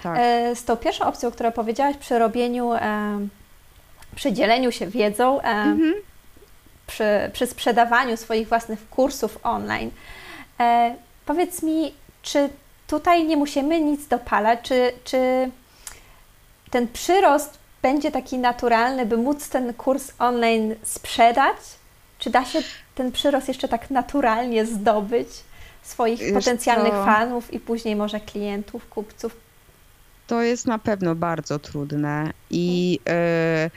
Tak. E, z tą pierwszą opcją, którą powiedziałaś przy robieniu, e, przy dzieleniu się wiedzą, e, mhm. przy, przy sprzedawaniu swoich własnych kursów online, powiedz mi, czy tutaj nie musimy nic dopalać, czy, czy ten przyrost będzie taki naturalny, by móc ten kurs online sprzedać? Czy da się ten przyrost jeszcze tak naturalnie zdobyć swoich Wiesz potencjalnych co? fanów i później może klientów, kupców? To jest na pewno bardzo trudne i e,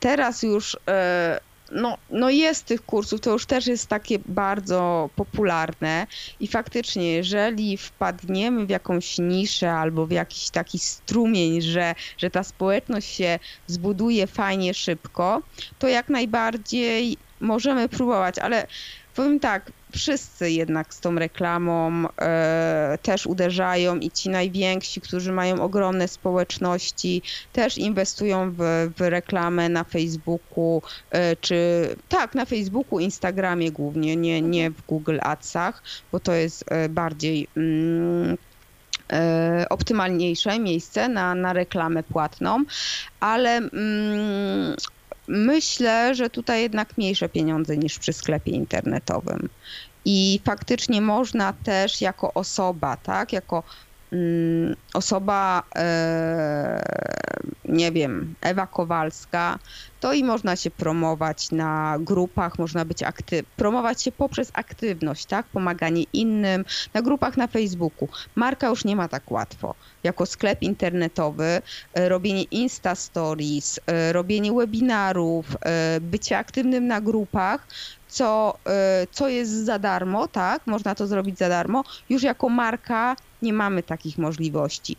teraz już e, no, no jest tych kursów, to już też jest takie bardzo popularne i faktycznie, jeżeli wpadniemy w jakąś niszę albo w jakiś taki strumień, że, że ta społeczność się zbuduje fajnie, szybko, to jak najbardziej możemy próbować, ale powiem tak, wszyscy jednak z tą reklamą e, też uderzają i ci najwięksi, którzy mają ogromne społeczności, też inwestują w, w reklamę na Facebooku, e, czy tak, na Facebooku, Instagramie głównie, nie, nie w Google Adsach, bo to jest e, bardziej mm, e, optymalniejsze miejsce na, na reklamę płatną, ale mm, myślę, że tutaj jednak mniejsze pieniądze niż przy sklepie internetowym. I faktycznie można też jako osoba, tak, jako osoba, e, nie wiem, Ewa Kowalska, to i można się promować na grupach, można być aktyw, promować się poprzez aktywność, tak? Pomaganie innym na grupach na Facebooku. Marka już nie ma tak łatwo. Jako sklep internetowy, e, robienie Insta Stories, e, robienie webinarów, bycie aktywnym na grupach, co, co jest za darmo, tak? Można to zrobić za darmo. Już jako marka nie mamy takich możliwości.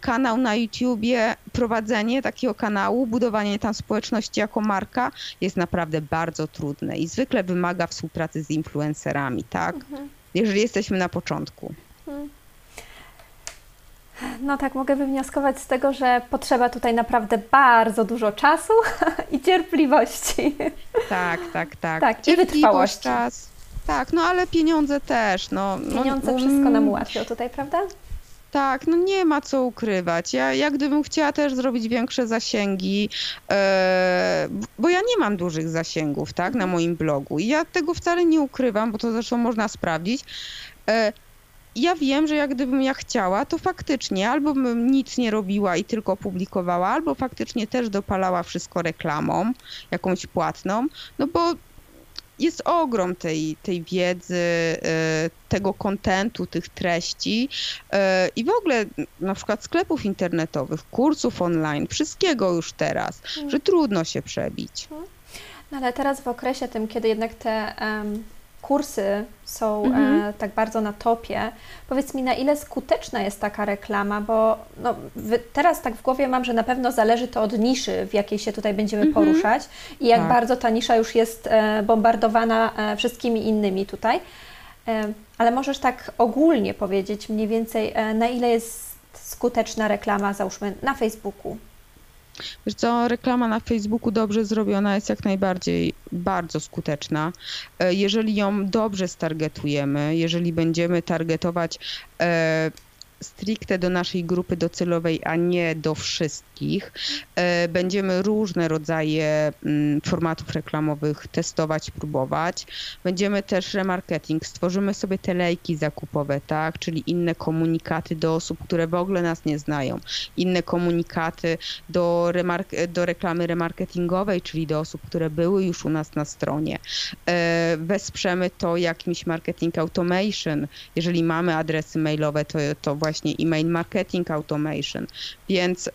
Kanał na YouTubie, prowadzenie takiego kanału, budowanie tam społeczności jako marka jest naprawdę bardzo trudne i zwykle wymaga współpracy z influencerami, tak? Mhm. Jeżeli jesteśmy na początku. Mhm. No tak, mogę wywnioskować z tego, że potrzeba tutaj naprawdę bardzo dużo czasu i cierpliwości. Tak, tak, tak. Tak, i wytrwałości. Czas. Tak, no ale pieniądze też. No, pieniądze no, wszystko nam ułatwią tutaj, prawda? Tak, no nie ma co ukrywać. Ja jak gdybym chciała też zrobić większe zasięgi, e, bo ja nie mam dużych zasięgów, tak, na moim blogu. I ja tego wcale nie ukrywam, bo to zresztą można sprawdzić. E, ja wiem, że jak gdybym ja chciała, to faktycznie albo bym nic nie robiła i tylko publikowała, albo faktycznie też dopalała wszystko reklamą, jakąś płatną, no bo jest ogrom tej, tej wiedzy, e, tego kontentu, tych treści e, i w ogóle na przykład sklepów internetowych, kursów online, wszystkiego już teraz, hmm. że trudno się przebić. No ale teraz w okresie tym, kiedy jednak te um kursy są mhm. e, tak bardzo na topie. Powiedz mi, na ile skuteczna jest taka reklama, bo no, teraz tak w głowie mam, że na pewno zależy to od niszy, w jakiej się tutaj będziemy mhm. poruszać i jak tak. bardzo ta nisza już jest e, bombardowana e, wszystkimi innymi tutaj. E, ale możesz tak ogólnie powiedzieć mniej więcej, e, na ile jest skuteczna reklama, załóżmy, na Facebooku? Wiesz co, reklama na Facebooku dobrze zrobiona jest jak najbardziej bardzo skuteczna. E, jeżeli ją dobrze stargetujemy, jeżeli będziemy targetować e, stricte do naszej grupy docelowej, a nie do wszystkich. E, będziemy różne rodzaje mm, formatów reklamowych testować, próbować. Będziemy też remarketing, stworzymy sobie te lejki zakupowe, tak, czyli inne komunikaty do osób, które w ogóle nas nie znają, inne komunikaty do, remark- do reklamy remarketingowej, czyli do osób, które były już u nas na stronie. E, wesprzemy to jakimś marketing automation, jeżeli mamy adresy mailowe, to, to właśnie właśnie email marketing automation, więc,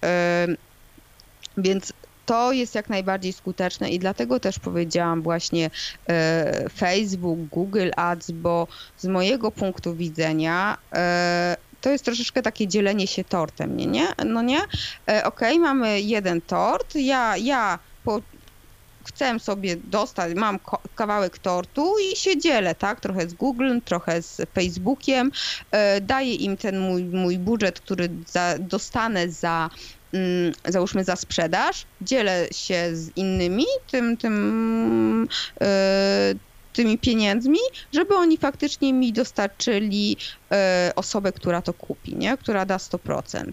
więc to jest jak najbardziej skuteczne i dlatego też powiedziałam właśnie e, Facebook, Google Ads, bo z mojego punktu widzenia e, to jest troszeczkę takie dzielenie się tortem, nie? nie? No nie? Okej, okay, mamy jeden tort, ja, ja po, chcę sobie dostać, mam kawałek tortu i się dzielę, tak? Trochę z Google, trochę z Facebookiem. E, daję im ten mój, mój budżet, który za, dostanę za mm, załóżmy za sprzedaż, dzielę się z innymi tym, tym e, tymi pieniędzmi, żeby oni faktycznie mi dostarczyli e, osobę, która to kupi, nie? która da 100%.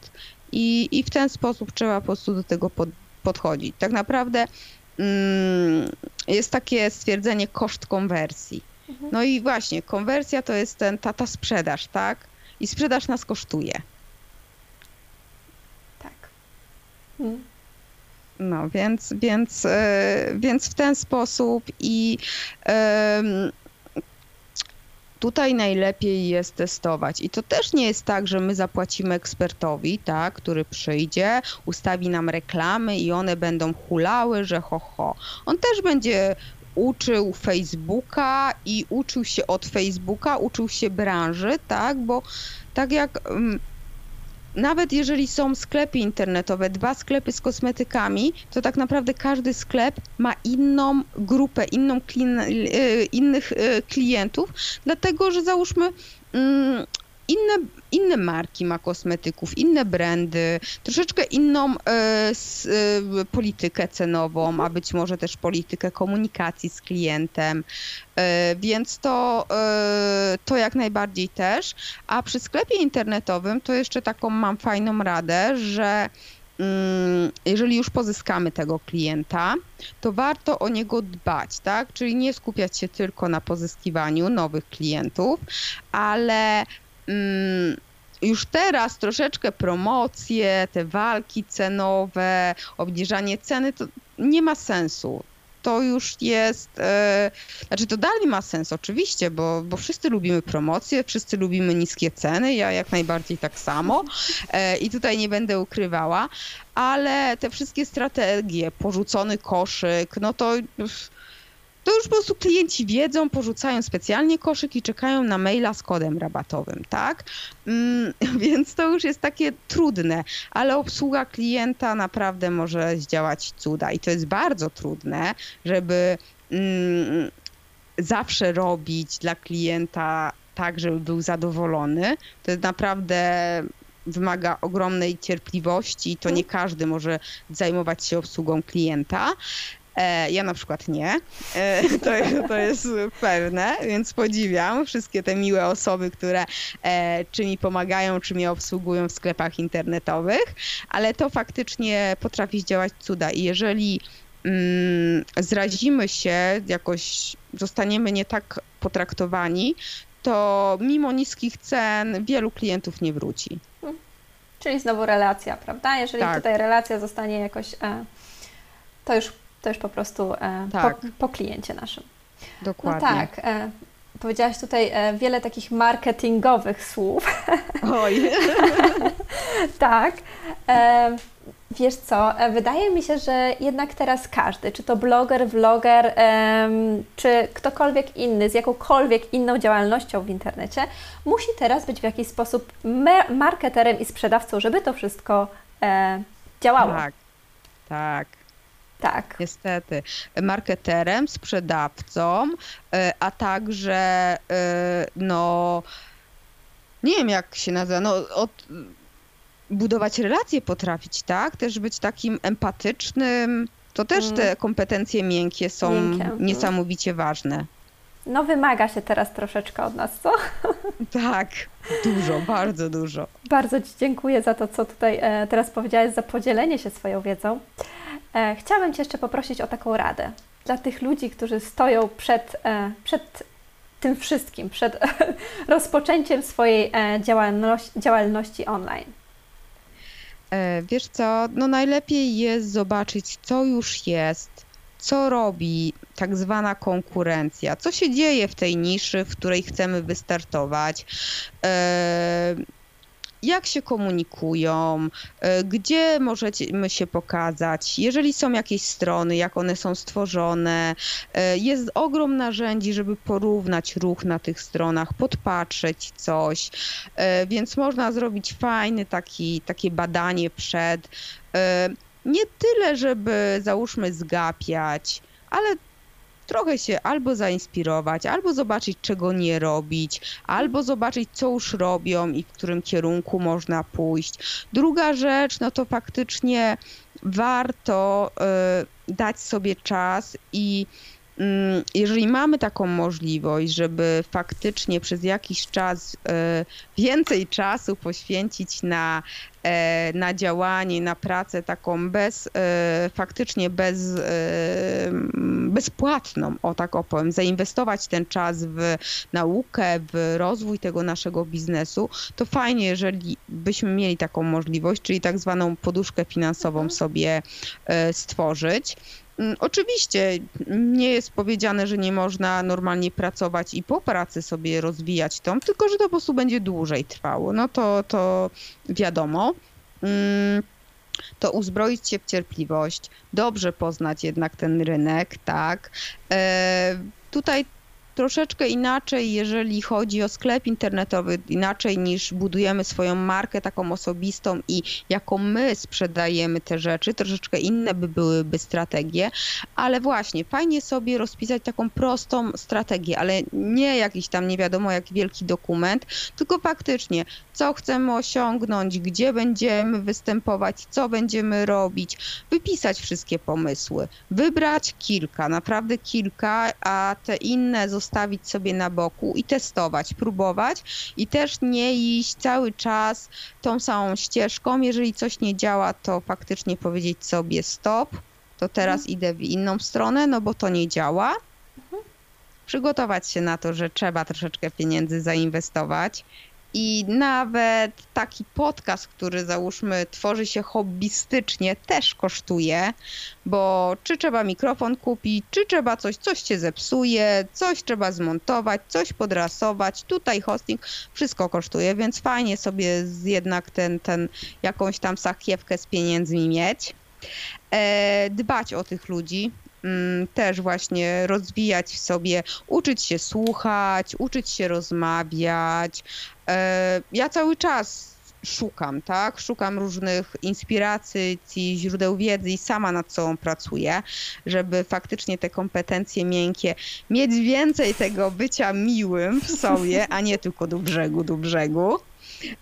I, I w ten sposób trzeba po prostu do tego pod, podchodzić. Tak naprawdę jest takie stwierdzenie koszt konwersji. Mhm. No i właśnie, konwersja to jest ten, ta, ta sprzedaż, tak? I sprzedaż nas kosztuje. Tak. Hmm. No, więc, więc, e, więc w ten sposób i tutaj najlepiej jest testować. I to też nie jest tak, że my zapłacimy ekspertowi, tak, który przyjdzie, ustawi nam reklamy i one będą hulały, że ho, ho. On też będzie uczył Facebooka i uczył się od Facebooka, uczył się branży, tak, bo tak jak mm, nawet jeżeli są sklepy internetowe, dwa sklepy z kosmetykami, to tak naprawdę każdy sklep ma inną grupę, inną klien, e, innych e, klientów, dlatego że załóżmy mm, inne, inne marki ma kosmetyków, inne brandy, troszeczkę inną e, s, e, politykę cenową, a być może też politykę komunikacji z klientem, e, więc to, to jak najbardziej też. A przy sklepie internetowym to jeszcze taką mam fajną radę, że mm, jeżeli już pozyskamy tego klienta, to warto o niego dbać, tak? Czyli nie skupiać się tylko na pozyskiwaniu nowych klientów, ale już teraz troszeczkę promocje, te walki cenowe, obniżanie ceny, to nie ma sensu. To już jest, e, znaczy to dalej ma sens oczywiście, bo, bo wszyscy lubimy promocje, wszyscy lubimy niskie ceny, ja jak najbardziej tak samo e, i tutaj nie będę ukrywała, ale te wszystkie strategie, porzucony koszyk, no to to już po prostu klienci wiedzą, porzucają specjalnie koszyk i czekają na maila z kodem rabatowym, tak? Mm, więc to już jest takie trudne, ale obsługa klienta naprawdę może zdziałać cuda i to jest bardzo trudne, żeby mm, zawsze robić dla klienta tak, żeby był zadowolony. To jest naprawdę wymaga ogromnej cierpliwości, to nie każdy może zajmować się obsługą klienta. E, ja na przykład nie. E, to, to jest pewne, więc podziwiam wszystkie te miłe osoby, które e, czy mi pomagają, czy mnie obsługują w sklepach internetowych, ale to faktycznie potrafi zdziałać cuda. I jeżeli mm, zrazimy się, jakoś zostaniemy nie tak potraktowani, to mimo niskich cen wielu klientów nie wróci. Czyli znowu relacja, prawda? Jeżeli tak. tutaj relacja zostanie jakoś, to już to już po prostu e, tak. po, po, kliencie naszym. Dokładnie. No tak. E, powiedziałaś tutaj e, wiele takich marketingowych słów. Oj. tak. Wiesz co, wydaje mi się, że jednak teraz każdy, czy to bloger, vloger, czy ktokolwiek inny z jakąkolwiek inną działalnością w internecie, musi teraz być w jakiś sposób marketerem i sprzedawcą, żeby to wszystko działało. Tak, tak. Tak. Niestety. Marketerem, sprzedawcą, e, a także e, no nie wiem jak się nazywa, no od, budować relacje potrafić, tak? Też być takim empatycznym. To też mm. te kompetencje miękkie są miękkie. Niesamowicie ważne. No wymaga się teraz troszeczkę od nas, co? Tak, dużo, bardzo dużo. Bardzo Ci dziękuję za to, co tutaj e, teraz powiedziałeś, za podzielenie się swoją wiedzą. E, chciałabym Cię jeszcze poprosić o taką radę dla tych ludzi, którzy stoją przed, e, przed tym wszystkim, przed rozpoczęciem swojej działalności, działalności online. Wiesz co, no najlepiej jest zobaczyć, co już jest, co robi tak zwana konkurencja, co się dzieje w tej niszy, w której chcemy wystartować. E, jak się komunikują, e, gdzie możemy się pokazać, jeżeli są jakieś strony, jak one są stworzone. E, jest ogrom narzędzi, żeby porównać ruch na tych stronach, podpatrzeć coś, więc można zrobić fajne taki, takie badanie przed. Nie tyle, żeby załóżmy zgapiać, ale trochę się albo zainspirować, albo zobaczyć, czego nie robić, albo zobaczyć, co już robią i w którym kierunku można pójść. Druga rzecz, no to faktycznie warto y, dać sobie czas i mm, jeżeli mamy taką możliwość, żeby faktycznie przez jakiś czas y, więcej czasu poświęcić na na działanie, na pracę taką bez, e, faktycznie bez, e, bezpłatną, o tak opowiem, zainwestować ten czas w naukę, w rozwój tego naszego biznesu, to fajnie, jeżeli byśmy mieli taką możliwość, czyli tak zwaną poduszkę finansową mhm. sobie stworzyć. Mm, oczywiście nie jest powiedziane, że nie można normalnie pracować i po pracy sobie rozwijać tą, tylko że to po prostu będzie dłużej trwało. No to, to wiadomo. Mm, to uzbroić się w cierpliwość, dobrze poznać jednak ten rynek, tak. E, tutaj troszeczkę inaczej, jeżeli chodzi o sklep internetowy, inaczej niż budujemy swoją markę taką osobistą i jaką my sprzedajemy te rzeczy, troszeczkę inne by byłyby strategie, ale właśnie fajnie sobie rozpisać taką prostą strategię, ale nie jakiś tam nie wiadomo jak wielki dokument, tylko faktycznie co chcemy osiągnąć, gdzie będziemy występować, co będziemy robić, wypisać wszystkie pomysły, wybrać kilka, naprawdę kilka, a te inne zostawić sobie na boku i testować, próbować i też nie iść cały czas tą samą ścieżką. Jeżeli coś nie działa, to faktycznie powiedzieć sobie stop, to teraz mhm. idę w inną stronę, no bo to nie działa. Mhm. Przygotować się na to, że trzeba troszeczkę pieniędzy zainwestować I nawet taki podcast, który załóżmy tworzy się hobbystycznie, też kosztuje, bo czy trzeba mikrofon kupić, czy trzeba coś, coś cię zepsuje, coś trzeba zmontować, coś podrasować, tutaj hosting, wszystko kosztuje, więc fajnie sobie jednak ten, ten jakąś tam sachiewkę z pieniędzmi mieć. E, dbać o tych ludzi, mm, też właśnie rozwijać w sobie, uczyć się słuchać, uczyć się rozmawiać. E, ja cały czas szukam, tak? Szukam różnych inspiracji, źródeł wiedzy i sama nad sobą pracuję, żeby faktycznie te kompetencje miękkie mieć więcej tego bycia miłym w sobie, a nie tylko do brzegu, do brzegu.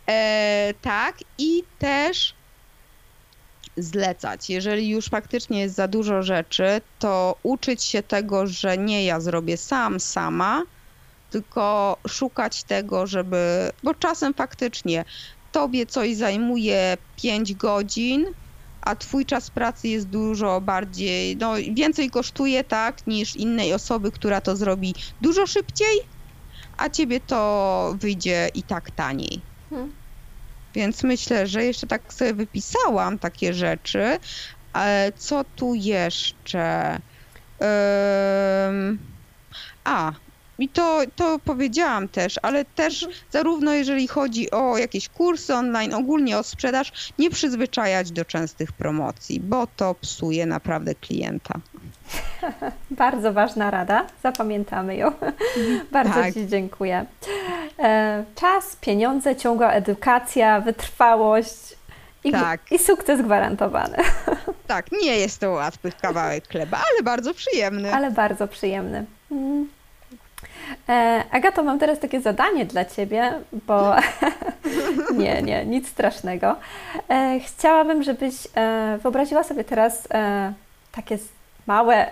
E, tak, i też zlecać. Jeżeli już faktycznie jest za dużo rzeczy, to uczyć się tego, że nie ja zrobię sam, sama, tylko szukać tego, żeby. Bo czasem faktycznie tobie coś zajmuje 5 godzin, a twój czas pracy jest dużo bardziej, no więcej kosztuje, tak, niż innej osoby, która to zrobi dużo szybciej, a ciebie to wyjdzie i tak taniej. Hmm. Więc myślę, że jeszcze tak sobie wypisałam takie rzeczy. Ale co tu jeszcze? Um, a, i to, to powiedziałam też, ale też zarówno jeżeli chodzi o jakieś kursy online, ogólnie o sprzedaż, nie przyzwyczajać do częstych promocji, bo to psuje naprawdę klienta. Bardzo ważna rada, zapamiętamy ją. Bardzo tak. Ci dziękuję. E, czas, pieniądze, ciągła edukacja, wytrwałość i, tak. i sukces gwarantowany. Tak, nie jest to łatwy kawałek chleba, ale bardzo przyjemny. Ale bardzo przyjemny. E, Agato, mam teraz takie zadanie dla Ciebie, bo nie, nie, nic strasznego. E, chciałabym, żebyś e, wyobraziła sobie teraz takie małe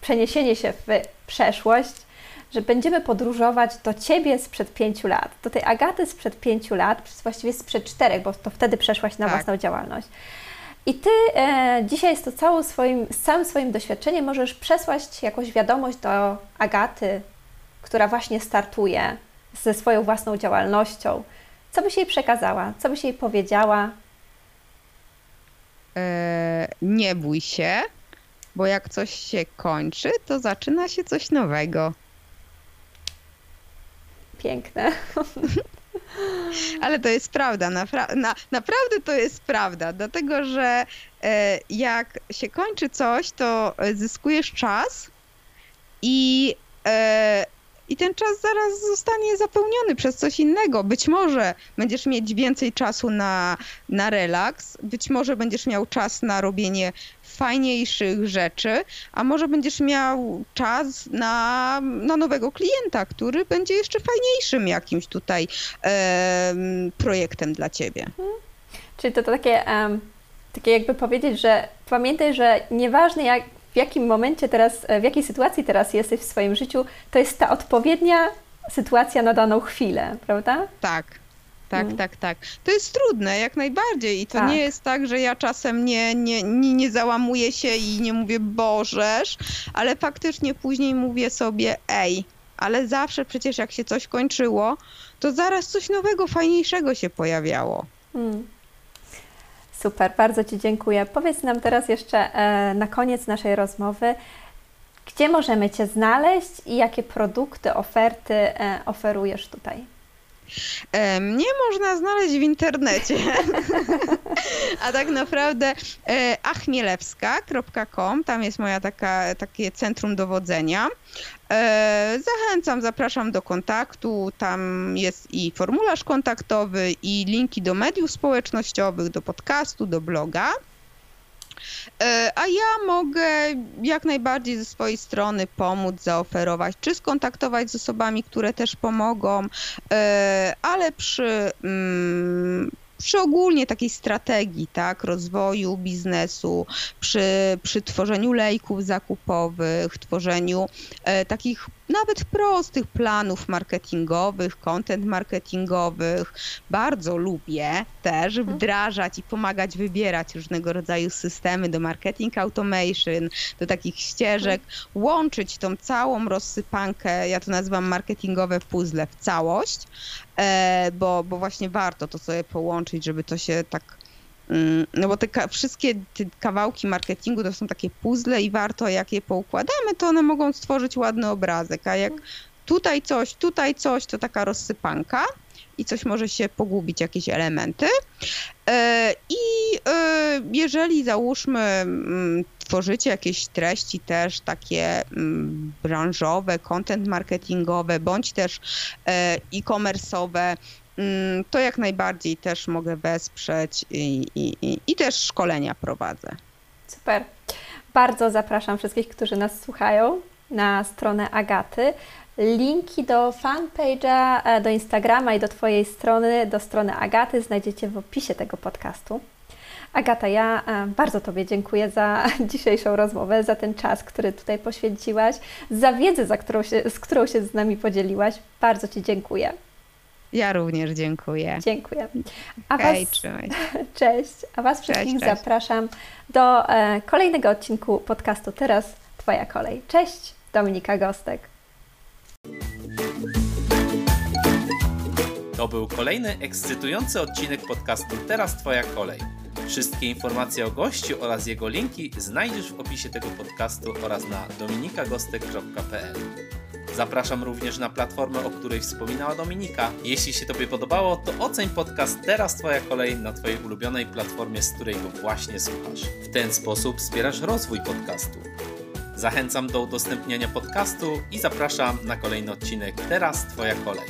przeniesienie się w przeszłość, że będziemy podróżować do Ciebie sprzed pięciu lat, do tej Agaty sprzed pięciu lat, właściwie sprzed czterech, bo to wtedy przeszłaś na tak. własną działalność. I Ty e, dzisiaj z, to całym swoim, z całym swoim doświadczeniem możesz przesłać jakąś wiadomość do Agaty, która właśnie startuje ze swoją własną działalnością. Co byś jej przekazała? Co byś jej powiedziała? E, nie bój się, bo jak coś się kończy, to zaczyna się coś nowego. Piękne. Ale to jest prawda, napra na, naprawdę to jest prawda, dlatego że e, jak się kończy coś, to zyskujesz czas i e, i ten czas zaraz zostanie zapełniony przez coś innego. Być może będziesz mieć więcej czasu na, na relaks, być może będziesz miał czas na robienie fajniejszych rzeczy, a może będziesz miał czas na, na nowego klienta, który będzie jeszcze fajniejszym jakimś tutaj e, projektem dla ciebie. Mhm. Czyli to, to takie, um, takie jakby powiedzieć, że pamiętaj, że nieważne jak w jakim momencie teraz, e, w jakiej sytuacji teraz jesteś w swoim życiu, to jest ta odpowiednia sytuacja na daną chwilę, prawda? Tak. Tak, mm. tak, tak. To jest trudne, jak najbardziej. I to tak. nie jest tak, że ja czasem nie, nie, nie, nie załamuję się i nie mówię Bożesz, ale faktycznie później mówię sobie, ej, ale zawsze przecież jak się coś kończyło, to zaraz coś nowego, fajniejszego się pojawiało. Mm. Super, bardzo Ci dziękuję. Powiedz nam teraz jeszcze e, na koniec naszej rozmowy, gdzie możemy Cię znaleźć i jakie produkty, oferty e, oferujesz tutaj? Mnie można znaleźć w internecie, a tak naprawdę e, achmielewska.com, tam jest moja taka, takie centrum dowodzenia. E, zachęcam, zapraszam do kontaktu. Tam jest i formularz kontaktowy, i linki do mediów społecznościowych, do podcastu, do bloga. E, a ja mogę jak najbardziej ze swojej strony pomóc, zaoferować, czy skontaktować z osobami, które też pomogą, e, ale przy mm, przy ogólnie takiej strategii, tak, rozwoju biznesu, przy, przy tworzeniu lejków zakupowych, tworzeniu e, takich nawet prostych planów marketingowych, content marketingowych. Bardzo lubię też mhm. wdrażać i pomagać wybierać różnego rodzaju systemy do marketing automation, do takich ścieżek, łączyć tą całą rozsypankę, ja to nazywam marketingowe puzzle w całość e, bo, bo właśnie warto to sobie połączyć, żeby to się tak no bo te wszystkie te kawałki marketingu to są takie puzzle i warto jak je poukładamy, to one mogą stworzyć ładny obrazek, a jak tutaj coś, tutaj coś, to taka rozsypanka i coś może się pogubić, jakieś elementy. E, I e, jeżeli załóżmy, mm, tworzycie jakieś treści też takie mm, branżowe, content marketingowe, bądź też e, e-commerce'owe, mm, to jak najbardziej też mogę wesprzeć i, i, i, i też szkolenia prowadzę. Super. Bardzo zapraszam wszystkich, którzy nas słuchają na stronę Agaty. Linki do fanpage'a, e, do Instagrama i do Twojej strony, do strony Agaty znajdziecie w opisie tego podcastu. Agata, ja e, bardzo Tobie dziękuję za dzisiejszą rozmowę, za ten czas, który tutaj poświęciłaś, za wiedzę, za którą się, z którą się z nami podzieliłaś. Bardzo Ci dziękuję. Ja również dziękuję. Dziękuję. A Hej, was, trzymaj. cześć. A Was wszystkich cześć. zapraszam do e, kolejnego odcinku podcastu Teraz Twoja kolej. Cześć, Dominika Gostek. To był kolejny ekscytujący odcinek podcastu Teraz Twoja kolej. Wszystkie informacje o gościu oraz jego linki znajdziesz w opisie tego podcastu oraz na dominikagostek.pl. Zapraszam również na platformę, o której wspominała Dominika. Jeśli się Tobie podobało, to oceń podcast Teraz Twoja kolej na Twojej ulubionej platformie, z której go właśnie słuchasz. W ten sposób wspierasz rozwój podcastu. Zachęcam do udostępniania podcastu i zapraszam na kolejny odcinek Teraz Twoja kolej.